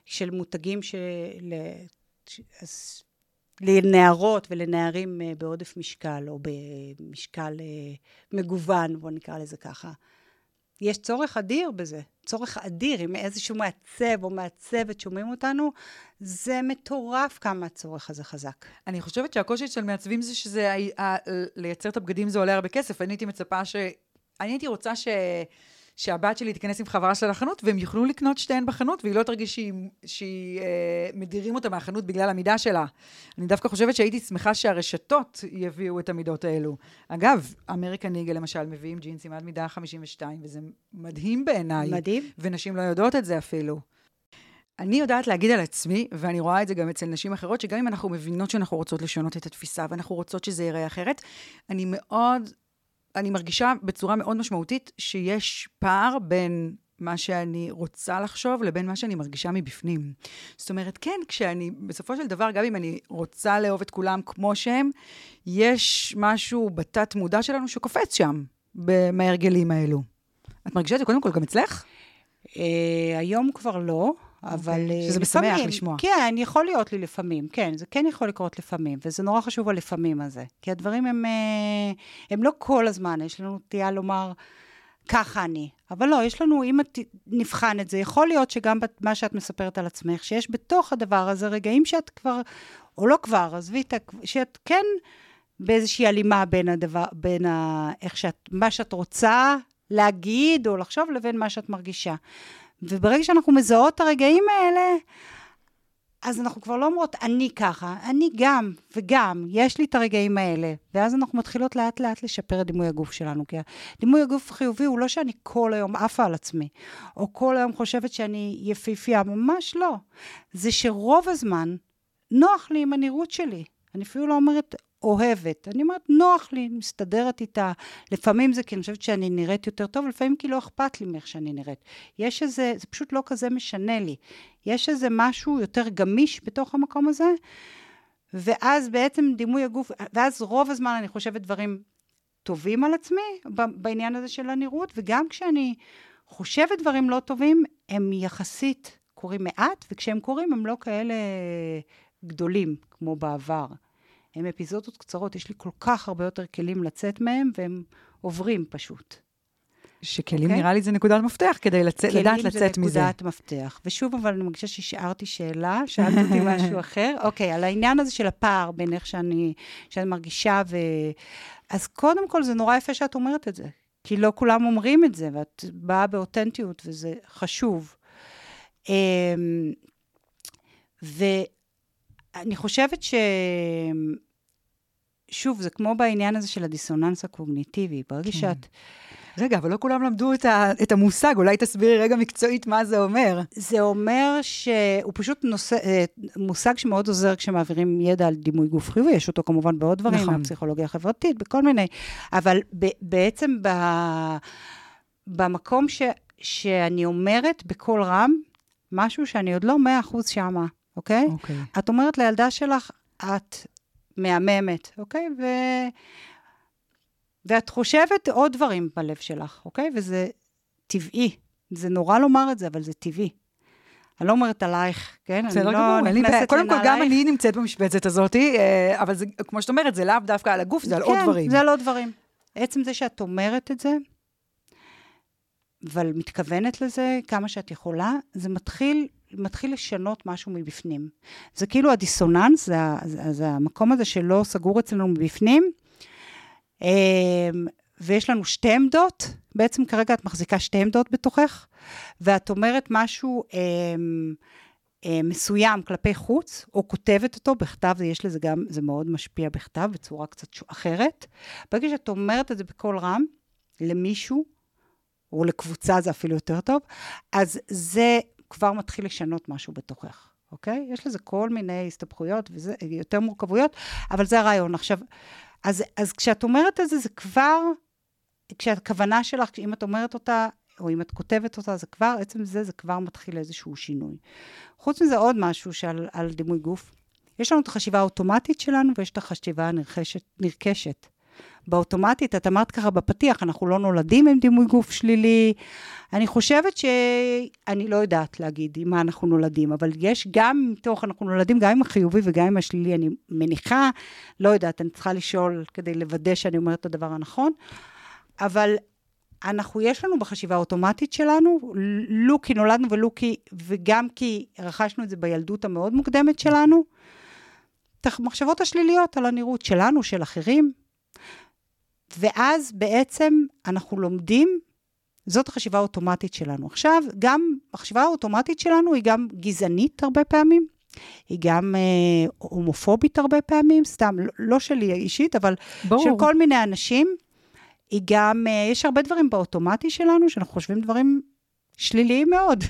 של מותגים של... אז לנערות ולנערים uh, בעודף משקל, או במשקל uh, מגוון, בואו נקרא לזה ככה. יש צורך אדיר בזה, צורך אדיר, אם איזשהו מעצב או מעצבת שומעים אותנו, זה מטורף כמה הצורך הזה חזק. אני חושבת שהקושי של מעצבים זה שזה, לייצר את הבגדים זה עולה הרבה כסף. אני הייתי מצפה ש... אני הייתי רוצה ש... שהבת שלי תיכנס עם חברה שלה לחנות, והם יוכלו לקנות שתיהן בחנות, והיא לא תרגיש שהיא, שהיא אה, מדירים אותה מהחנות בגלל המידה שלה. אני דווקא חושבת שהייתי שמחה שהרשתות יביאו את המידות האלו. אגב, אמריקן ניגל למשל מביאים ג'ינסים עד מידה 52, וזה מדהים בעיניי. מדהים. ונשים לא יודעות את זה אפילו. אני יודעת להגיד על עצמי, ואני רואה את זה גם אצל נשים אחרות, שגם אם אנחנו מבינות שאנחנו רוצות לשנות את התפיסה, ואנחנו רוצות שזה ייראה אחרת, אני מאוד אני מרגישה בצורה מאוד משמעותית שיש פער בין מה שאני רוצה לחשוב לבין מה שאני מרגישה מבפנים. זאת אומרת, כן, כשאני, בסופו של דבר, גם אם אני רוצה לאהוב את כולם כמו שהם, יש משהו בתת מודע שלנו שקופץ שם, מההרגלים האלו. את מרגישה את זה קודם כל גם אצלך? Uh, היום כבר לא. אבל okay. אוקיי. שזה לפעמים, משמח לשמוע. כן, יכול להיות לי לפעמים, כן, זה כן יכול לקרות לפעמים, וזה נורא חשוב הלפעמים הזה. כי הדברים הם, אה, הם לא כל הזמן, יש לנו נטייה לומר, ככה אני. אבל לא, יש לנו, אם את נבחן את זה, יכול להיות שגם מה שאת מספרת על עצמך, שיש בתוך הדבר הזה רגעים שאת כבר, או לא כבר, עזבי את ה... שאת כן באיזושהי הלימה בין הדבר, בין ה... איך שאת, מה שאת רוצה להגיד או לחשוב לבין מה שאת מרגישה. וברגע שאנחנו מזהות את הרגעים האלה, אז אנחנו כבר לא אומרות, אני ככה, אני גם וגם, יש לי את הרגעים האלה. ואז אנחנו מתחילות לאט לאט לשפר את דימוי הגוף שלנו. כי דימוי הגוף החיובי הוא לא שאני כל היום עפה על עצמי, או כל היום חושבת שאני יפיפייה, ממש לא. זה שרוב הזמן נוח לי עם הנראות שלי. אני אפילו לא אומרת אוהבת. אני אומרת, נוח לי, מסתדרת איתה. לפעמים זה כי אני חושבת שאני נראית יותר טוב, לפעמים כי לא אכפת לי מאיך שאני נראית. יש איזה, זה פשוט לא כזה משנה לי. יש איזה משהו יותר גמיש בתוך המקום הזה, ואז בעצם דימוי הגוף, ואז רוב הזמן אני חושבת דברים טובים על עצמי בעניין הזה של הנראות, וגם כשאני חושבת דברים לא טובים, הם יחסית קורים מעט, וכשהם קורים הם לא כאלה גדולים כמו בעבר. הם אפיזודות קצרות, יש לי כל כך הרבה יותר כלים לצאת מהם, והם עוברים פשוט. שכלים okay? אוקיי? נראה לי זה נקודת מפתח כדי לצ... לדעת לצאת מזה. כלים זה נקודת מפתח. ושוב, אבל אני מרגישה שהשארתי שאלה, שאלת אותי משהו אחר. אוקיי, okay, על העניין הזה של הפער בין איך שאני, שאני מרגישה ו... אז קודם כל, זה נורא יפה שאת אומרת את זה. כי לא כולם אומרים את זה, ואת באה באותנטיות, וזה חשוב. אמ, ואני חושבת ש... שוב, זה כמו בעניין הזה של הדיסוננס הקוגניטיבי. ברגע כן. שאת... רגע, אבל לא כולם למדו את, ה, את המושג, אולי תסבירי רגע מקצועית מה זה אומר. זה אומר שהוא פשוט נושא, אה, מושג שמאוד עוזר כשמעבירים ידע על דימוי גוף חיובי, יש אותו כמובן בעוד דברים, נכון. הפסיכולוגיה החברתית, בכל מיני, אבל ב, בעצם ב, במקום ש, שאני אומרת בקול רם, משהו שאני עוד לא מאה אחוז שמה, אוקיי? אוקיי. את אומרת לילדה שלך, את מהממת, אוקיי? ו... ואת חושבת עוד דברים בלב שלך, אוקיי? וזה טבעי. זה נורא לומר את זה, אבל זה טבעי. אני לא אומרת עלייך, כן? בסדר אני גמור, לא אין לי בעיה. קודם כל, גם. אני נמצאת במשבצת הזאת, אה, אבל זה, כמו שאת אומרת, זה לאו דווקא על הגוף, זה על עוד דברים. כן, זה על עוד דברים. עצם זה שאת אומרת את זה, אבל מתכוונת לזה כמה שאת יכולה, זה מתחיל, מתחיל לשנות משהו מבפנים. זה כאילו הדיסוננס, זה, זה, זה המקום הזה שלא סגור אצלנו מבפנים, אמ, ויש לנו שתי עמדות, בעצם כרגע את מחזיקה שתי עמדות בתוכך, ואת אומרת משהו אמ, אה, מסוים כלפי חוץ, או כותבת אותו בכתב, יש לזה גם, זה מאוד משפיע בכתב, בצורה קצת אחרת. ברגע שאת אומרת את זה בקול רם, למישהו, או לקבוצה זה אפילו יותר טוב, אז זה כבר מתחיל לשנות משהו בתוכך, אוקיי? יש לזה כל מיני הסתבכויות וזה יותר מורכבויות, אבל זה הרעיון. עכשיו, אז, אז כשאת אומרת את זה, זה כבר, כשהכוונה שלך, אם את אומרת אותה, או אם את כותבת אותה, זה כבר, עצם זה, זה כבר מתחיל איזשהו שינוי. חוץ מזה, עוד משהו שעל על דימוי גוף. יש לנו את החשיבה האוטומטית שלנו, ויש את החשיבה הנרכשת, נרכשת. באוטומטית, את אמרת ככה בפתיח, אנחנו לא נולדים עם דימוי גוף שלילי. אני חושבת ש... אני לא יודעת להגיד עם מה אנחנו נולדים, אבל יש גם מתוך, אנחנו נולדים גם עם החיובי וגם עם השלילי, אני מניחה, לא יודעת, אני צריכה לשאול כדי לוודא שאני אומרת את הדבר הנכון, אבל אנחנו, יש לנו בחשיבה האוטומטית שלנו, לו כי נולדנו ולו כי, וגם כי רכשנו את זה בילדות המאוד מוקדמת שלנו, את המחשבות השליליות על הנראות שלנו, של אחרים, ואז בעצם אנחנו לומדים, זאת החשיבה האוטומטית שלנו. עכשיו, גם החשיבה האוטומטית שלנו היא גם גזענית הרבה פעמים, היא גם אה, הומופובית הרבה פעמים, סתם, לא, לא שלי אישית, אבל ברור. של כל מיני אנשים. היא גם, אה, יש הרבה דברים באוטומטי שלנו, שאנחנו חושבים דברים שליליים מאוד.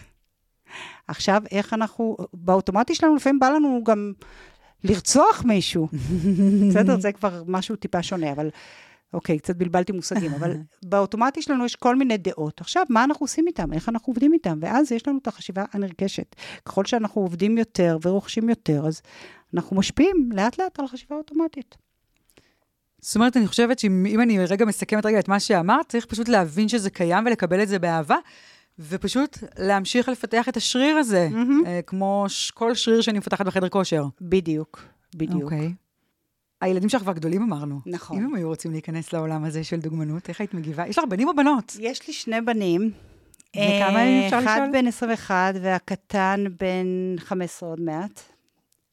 עכשיו, איך אנחנו, באוטומטי שלנו לפעמים בא לנו גם לרצוח מישהו. בסדר? זה כבר משהו טיפה שונה, אבל אוקיי, קצת בלבלתי מושגים, אבל באוטומטי שלנו יש כל מיני דעות. עכשיו, מה אנחנו עושים איתם? איך אנחנו עובדים איתם? ואז יש לנו את החשיבה הנרכשת. ככל שאנחנו עובדים יותר ורוכשים יותר, אז אנחנו משפיעים לאט-לאט על החשיבה האוטומטית. זאת אומרת, אני חושבת שאם אם אני רגע מסכמת רגע את מה שאמרת, צריך פשוט להבין שזה קיים ולקבל את זה באהבה, ופשוט להמשיך לפתח את השריר הזה. אה, כמו ש- כל שריר שאני מפתחת בחדר כושר. בדיוק, בדיוק. אוקיי. הילדים שלך כבר גדולים אמרנו. נכון. אם הם היו רוצים להיכנס לעולם הזה של דוגמנות, איך היית מגיבה? יש לך בנים או בנות? יש לי שני בנים. וכמה אה, אפשר אחד לשאול? בן 21 והקטן בן 15 עוד מעט.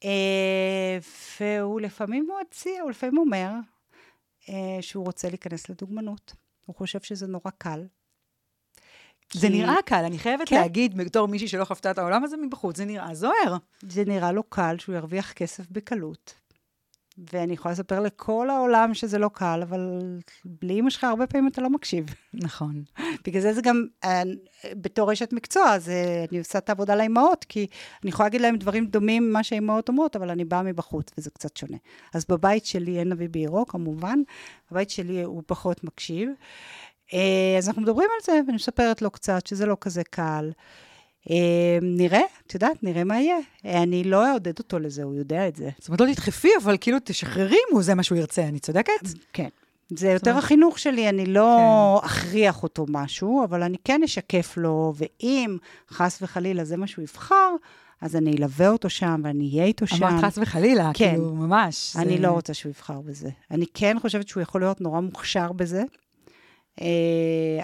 אה, והוא לפעמים מציע, הוא לפעמים אומר אה, שהוא רוצה להיכנס לדוגמנות. הוא חושב שזה נורא קל. זה כי נראה קל, אני חייבת כן. להגיד, בתור מישהי שלא חוותה את העולם הזה מבחוץ, זה נראה זוהר. זה נראה לו קל שהוא ירוויח כסף בקלות. ואני יכולה לספר לכל העולם שזה לא קל, אבל בלי אמא שלך הרבה פעמים אתה לא מקשיב. נכון. בגלל זה זה גם, אה, בתור אשת מקצוע, אז אה, אני עושה את העבודה לאימהות, כי אני יכולה להגיד להם דברים דומים ממה שהאימהות אומרות, אבל אני באה מבחוץ, וזה קצת שונה. אז בבית שלי אין נביא בעירו, כמובן, בבית שלי הוא פחות מקשיב. אה, אז אנחנו מדברים על זה, ואני מספרת לו קצת שזה לא כזה קל. אה, נראה, את יודעת, נראה מה יהיה. אה, אני לא אעודד אותו לזה, הוא יודע את זה. זאת אומרת, לא תדחפי, אבל כאילו תשחררי אם הוא זה מה שהוא ירצה, אני צודקת? כן. זה יותר אומרת- החינוך שלי, אני לא אכריח אותו משהו, אבל אני כן אשקף לו, ואם חס וחלילה זה מה שהוא יבחר, אז אני אלווה אותו שם, ואני אהיה איתו שם. אמרת חס וחלילה, כן. כאילו, ממש. אני זה- לא רוצה שהוא יבחר בזה. אני כן חושבת שהוא יכול להיות נורא מוכשר בזה. אה,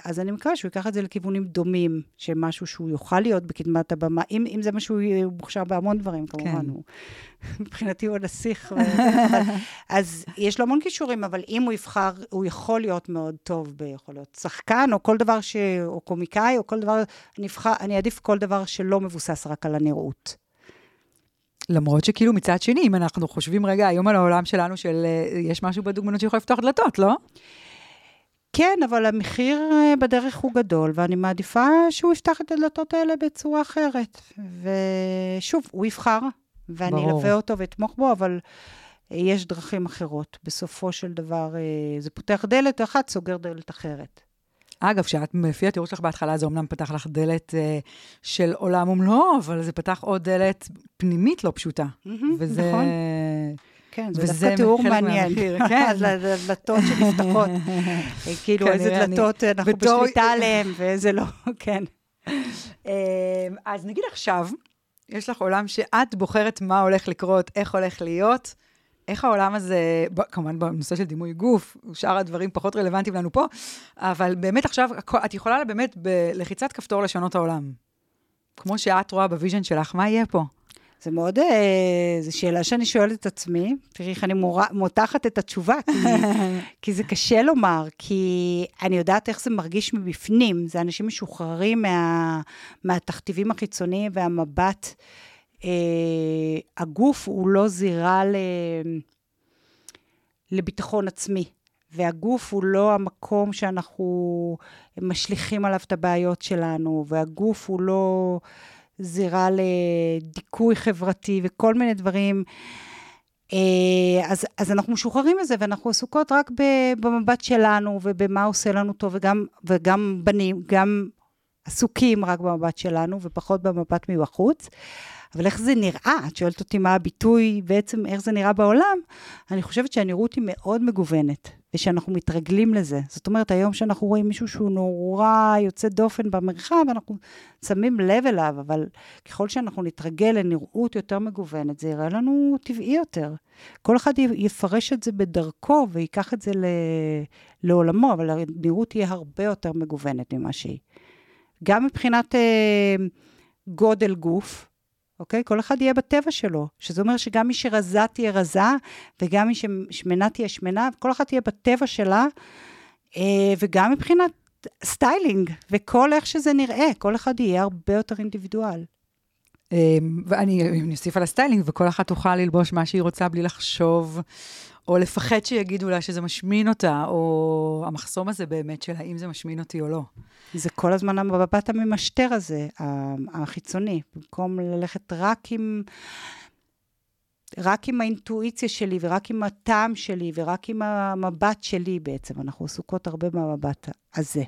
אז אני מקווה שהוא ייקח את זה לכיוונים דומים, שמשהו שהוא יוכל להיות בקדמת הבמה, אם, אם זה מה שהוא מוכשר בהמון דברים, כמובן, כן. הוא, מבחינתי הוא הנסיך. אבל- אז יש לו המון כישורים, אבל אם הוא יבחר, הוא יכול להיות מאוד טוב, ב- יכול להיות שחקן, או כל דבר ש... או קומיקאי, או כל דבר, אני, אבחר, אני אעדיף כל דבר שלא מבוסס רק על הנראות. למרות שכאילו מצד שני, אם אנחנו חושבים רגע היום על העולם שלנו של אה, יש משהו בדוגמנות שיכול לפתוח דלתות, לא? כן, אבל המחיר אה, בדרך הוא גדול, ואני מעדיפה שהוא יפתח את הדלתות האלה בצורה אחרת. ושוב, הוא יבחר, ואני אלווה אותו ואתמוך בו, אבל יש דרכים אחרות. בסופו של דבר, זה פותח דלת אחת, סוגר דלת אחרת. אגב, כשאת, לפי התיאור שלך בהתחלה, זה אמנם פתח לך דלת אה, של עולם ומלואו, אבל זה פתח עוד דלת פנימית לא פשוטה. Mm-hmm, וזה... נכון. כן, זה דווקא תיאור מעניין. כן. הדלתות שנפתחות. כאילו, איזה דלתות אנחנו בשליטה עליהן ואיזה לא, כן. אמ, אז נגיד עכשיו, יש לך עולם שאת בוחרת מה הולך לקרות, איך הולך להיות. איך העולם הזה, כמובן בנושא של דימוי גוף, שאר הדברים פחות רלוונטיים לנו פה, אבל באמת עכשיו, את יכולה באמת בלחיצת כפתור לשנות העולם. כמו שאת רואה ב vision שלך, מה יהיה פה? זה מאוד, אה, זו שאלה שאני שואלת את עצמי. תראי איך אני מור... מותחת את התשובה, כי, כי זה קשה לומר, כי אני יודעת איך זה מרגיש מבפנים. זה אנשים משוחררים מה, מהתכתיבים החיצוניים והמבט. אה, הגוף הוא לא זירה ל... לביטחון עצמי. והגוף הוא לא המקום שאנחנו משליכים עליו את הבעיות שלנו, והגוף הוא לא זירה לדיכוי חברתי וכל מיני דברים. אה, אז, אז אנחנו משוחררים מזה, ואנחנו עסוקות רק במבט שלנו ובמה עושה לנו טוב, וגם, וגם בנים, גם עסוקים רק במבט שלנו ופחות במבט מבחוץ. אבל איך זה נראה? את שואלת אותי מה הביטוי, בעצם איך זה נראה בעולם? אני חושבת שהנראות היא מאוד מגוונת, ושאנחנו מתרגלים לזה. זאת אומרת, היום שאנחנו רואים מישהו שהוא נורא יוצא דופן במרחב, אנחנו שמים לב אליו, אבל ככל שאנחנו נתרגל לנראות יותר מגוונת, זה יראה לנו טבעי יותר. כל אחד יפרש את זה בדרכו ויקח את זה לעולמו, אבל הנראות תהיה הרבה יותר מגוונת ממה שהיא. גם מבחינת אה, גודל גוף, אוקיי? כל אחד יהיה בטבע שלו, שזה אומר שגם מי שרזה תהיה רזה, וגם מי ששמנה תהיה שמנה, כל אחת תהיה בטבע שלה, אה, וגם מבחינת סטיילינג, וכל איך שזה נראה, כל אחד יהיה הרבה יותר individual. אמ, ואני אוסיף על הסטיילינג, וכל אחת תוכל ללבוש מה שהיא רוצה בלי לחשוב, או לפחד שיגידו לה שזה משמין אותה, או המחסום הזה באמת של האם זה משמין אותי או לא. זה כל הזמן המבט הממשטר הזה, החיצוני, במקום ללכת רק עם... רק עם האינטואיציה שלי, ורק עם הטעם שלי, ורק עם המבט שלי בעצם. אנחנו עסוקות הרבה במבט הזה.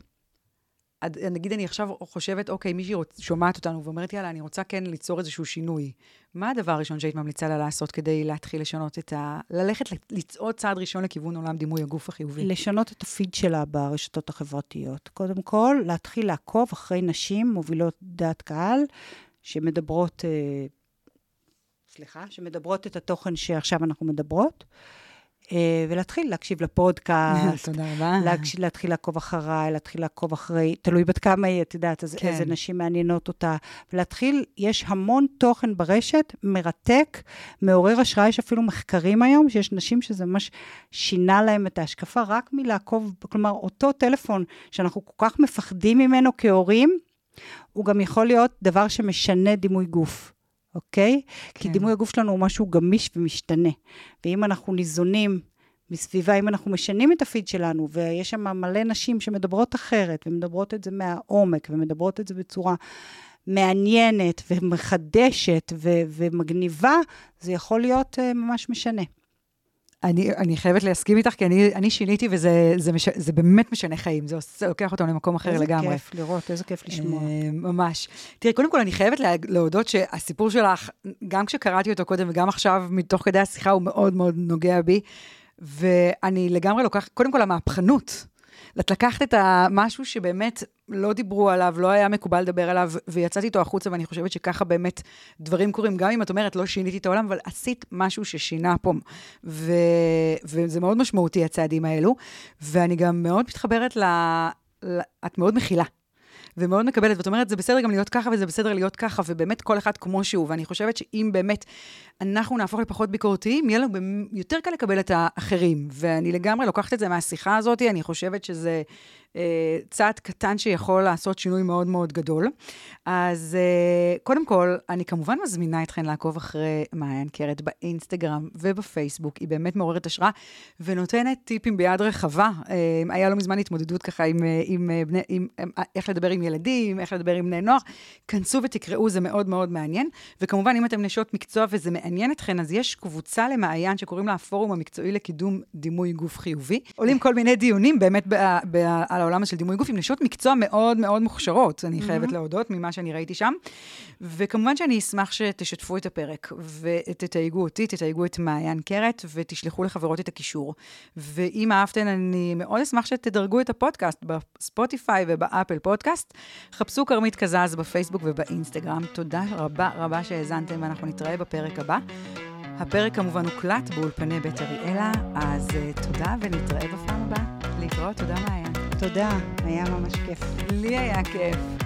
נגיד אני עכשיו חושבת, אוקיי, מישהי שומעת אותנו ואומרת, יאללה, אני רוצה כן ליצור איזשהו שינוי. מה הדבר הראשון שהיית ממליצה לה לעשות כדי להתחיל לשנות את ה... ללכת, לצעוד צעד ראשון לכיוון עולם דימוי הגוף החיובי? לשנות את הפיד שלה ברשתות החברתיות. קודם כל, להתחיל לעקוב אחרי נשים מובילות דעת קהל, שמדברות, אה, סליחה, שמדברות את התוכן שעכשיו אנחנו מדברות. אה, ולהתחיל להקשיב לפודקאסט. תודה רבה. להקשיב, להתחיל לעקוב אחריי, להתחיל לעקוב אחרי, תלוי בת כמה היא, את יודעת, אז כן. איזה נשים מעניינות אותה. ולהתחיל, יש המון תוכן ברשת, מרתק, מעורר השראה, יש אפילו מחקרים היום, שיש נשים שזה ממש שינה להם את ההשקפה, רק מלעקוב, כלומר, אותו טלפון שאנחנו כל כך מפחדים ממנו כהורים, הוא גם יכול להיות דבר שמשנה דימוי גוף. אוקיי? כן. כי דימוי הגוף שלנו הוא משהו גמיש ומשתנה. ואם אנחנו ניזונים מסביבה, אם אנחנו משנים את הפיד שלנו, ויש שם מלא נשים שמדברות אחרת, ומדברות את זה מהעומק, ומדברות את זה בצורה מעניינת ומחדשת ו- ומגניבה, זה יכול להיות uh, ממש משנה. אני, אני חייבת להסכים איתך, כי אני, אני שיניתי וזה זה מש, זה באמת משנה חיים, זה עושה, לוקח אותנו למקום אחר איזה לגמרי. איזה כיף לראות, איזה כיף לשמוע. אה, ממש. תראי, קודם כל, אני חייבת להודות שהסיפור שלך, גם כשקראתי אותו קודם וגם עכשיו, מתוך כדי השיחה, הוא מאוד מאוד נוגע בי, ואני לגמרי לוקחת, קודם כל, המהפכנות. את לקחת את המשהו שבאמת לא דיברו עליו, לא היה מקובל לדבר עליו, ויצאתי איתו החוצה, ואני חושבת שככה באמת דברים קורים. גם אם את אומרת, לא שיניתי את העולם, אבל עשית משהו ששינה פה. ו... וזה מאוד משמעותי, הצעדים האלו. ואני גם מאוד מתחברת ל... ל... את מאוד מכילה. ומאוד מקבלת, ואת אומרת, זה בסדר גם להיות ככה, וזה בסדר להיות ככה, ובאמת כל אחד כמו שהוא. ואני חושבת שאם באמת אנחנו נהפוך לפחות ביקורתיים, יהיה לנו יותר קל לקבל את האחרים. ואני לגמרי לוקחת את זה מהשיחה הזאת, אני חושבת שזה צעד קטן שיכול לעשות שינוי מאוד מאוד גדול. אז אה, קודם כל, אני כמובן מזמינה אתכן לעקוב אחרי מעיין קרת באינסטגרם ובפייסבוק. היא באמת מעוררת השראה ונותנת טיפים ביד רחבה. אה, היה לא מזמן התמודדות ככה עם, עם, בני, עם, עם איך לדבר עם ילדים, איך לדבר עם בני נוער. כנסו ותקראו, זה מאוד מאוד מעניין. וכמובן, אם אתם נשות מקצוע וזה מעניין אתכן, אז יש קבוצה למעיין שקוראים לה הפורום המקצועי לקידום דימוי גוף חיובי. עולים כל מיני דיונים באמת ב, ב, על העולם של דימוי גוף עם נשות מקצוע מאוד מאוד מוכשרות, אני חייבת mm-hmm. להודות, ממה שאני ראיתי שם. וכמובן שאני אשמח שתשתפו את הפרק ותתייגו אותי, תתייגו את מעיין קרת ותשלחו לחברות את הקישור. ואם אהבתן, אני מאוד אשמח שתדרגו את הפודקאסט בספוטיפיי ובאפל פודקאסט. חפשו כרמית קזז בפייסבוק ובאינסטגרם. תודה רבה רבה שהאזנתם, ואנחנו נתראה בפרק הבא. הפרק כמובן הוקלט באולפני בית אריאלה, אז uh, תודה ונתראה בפעם הבאה. להתראות, תודה מעיין. תודה, היה ממש כיף. לי היה כיף.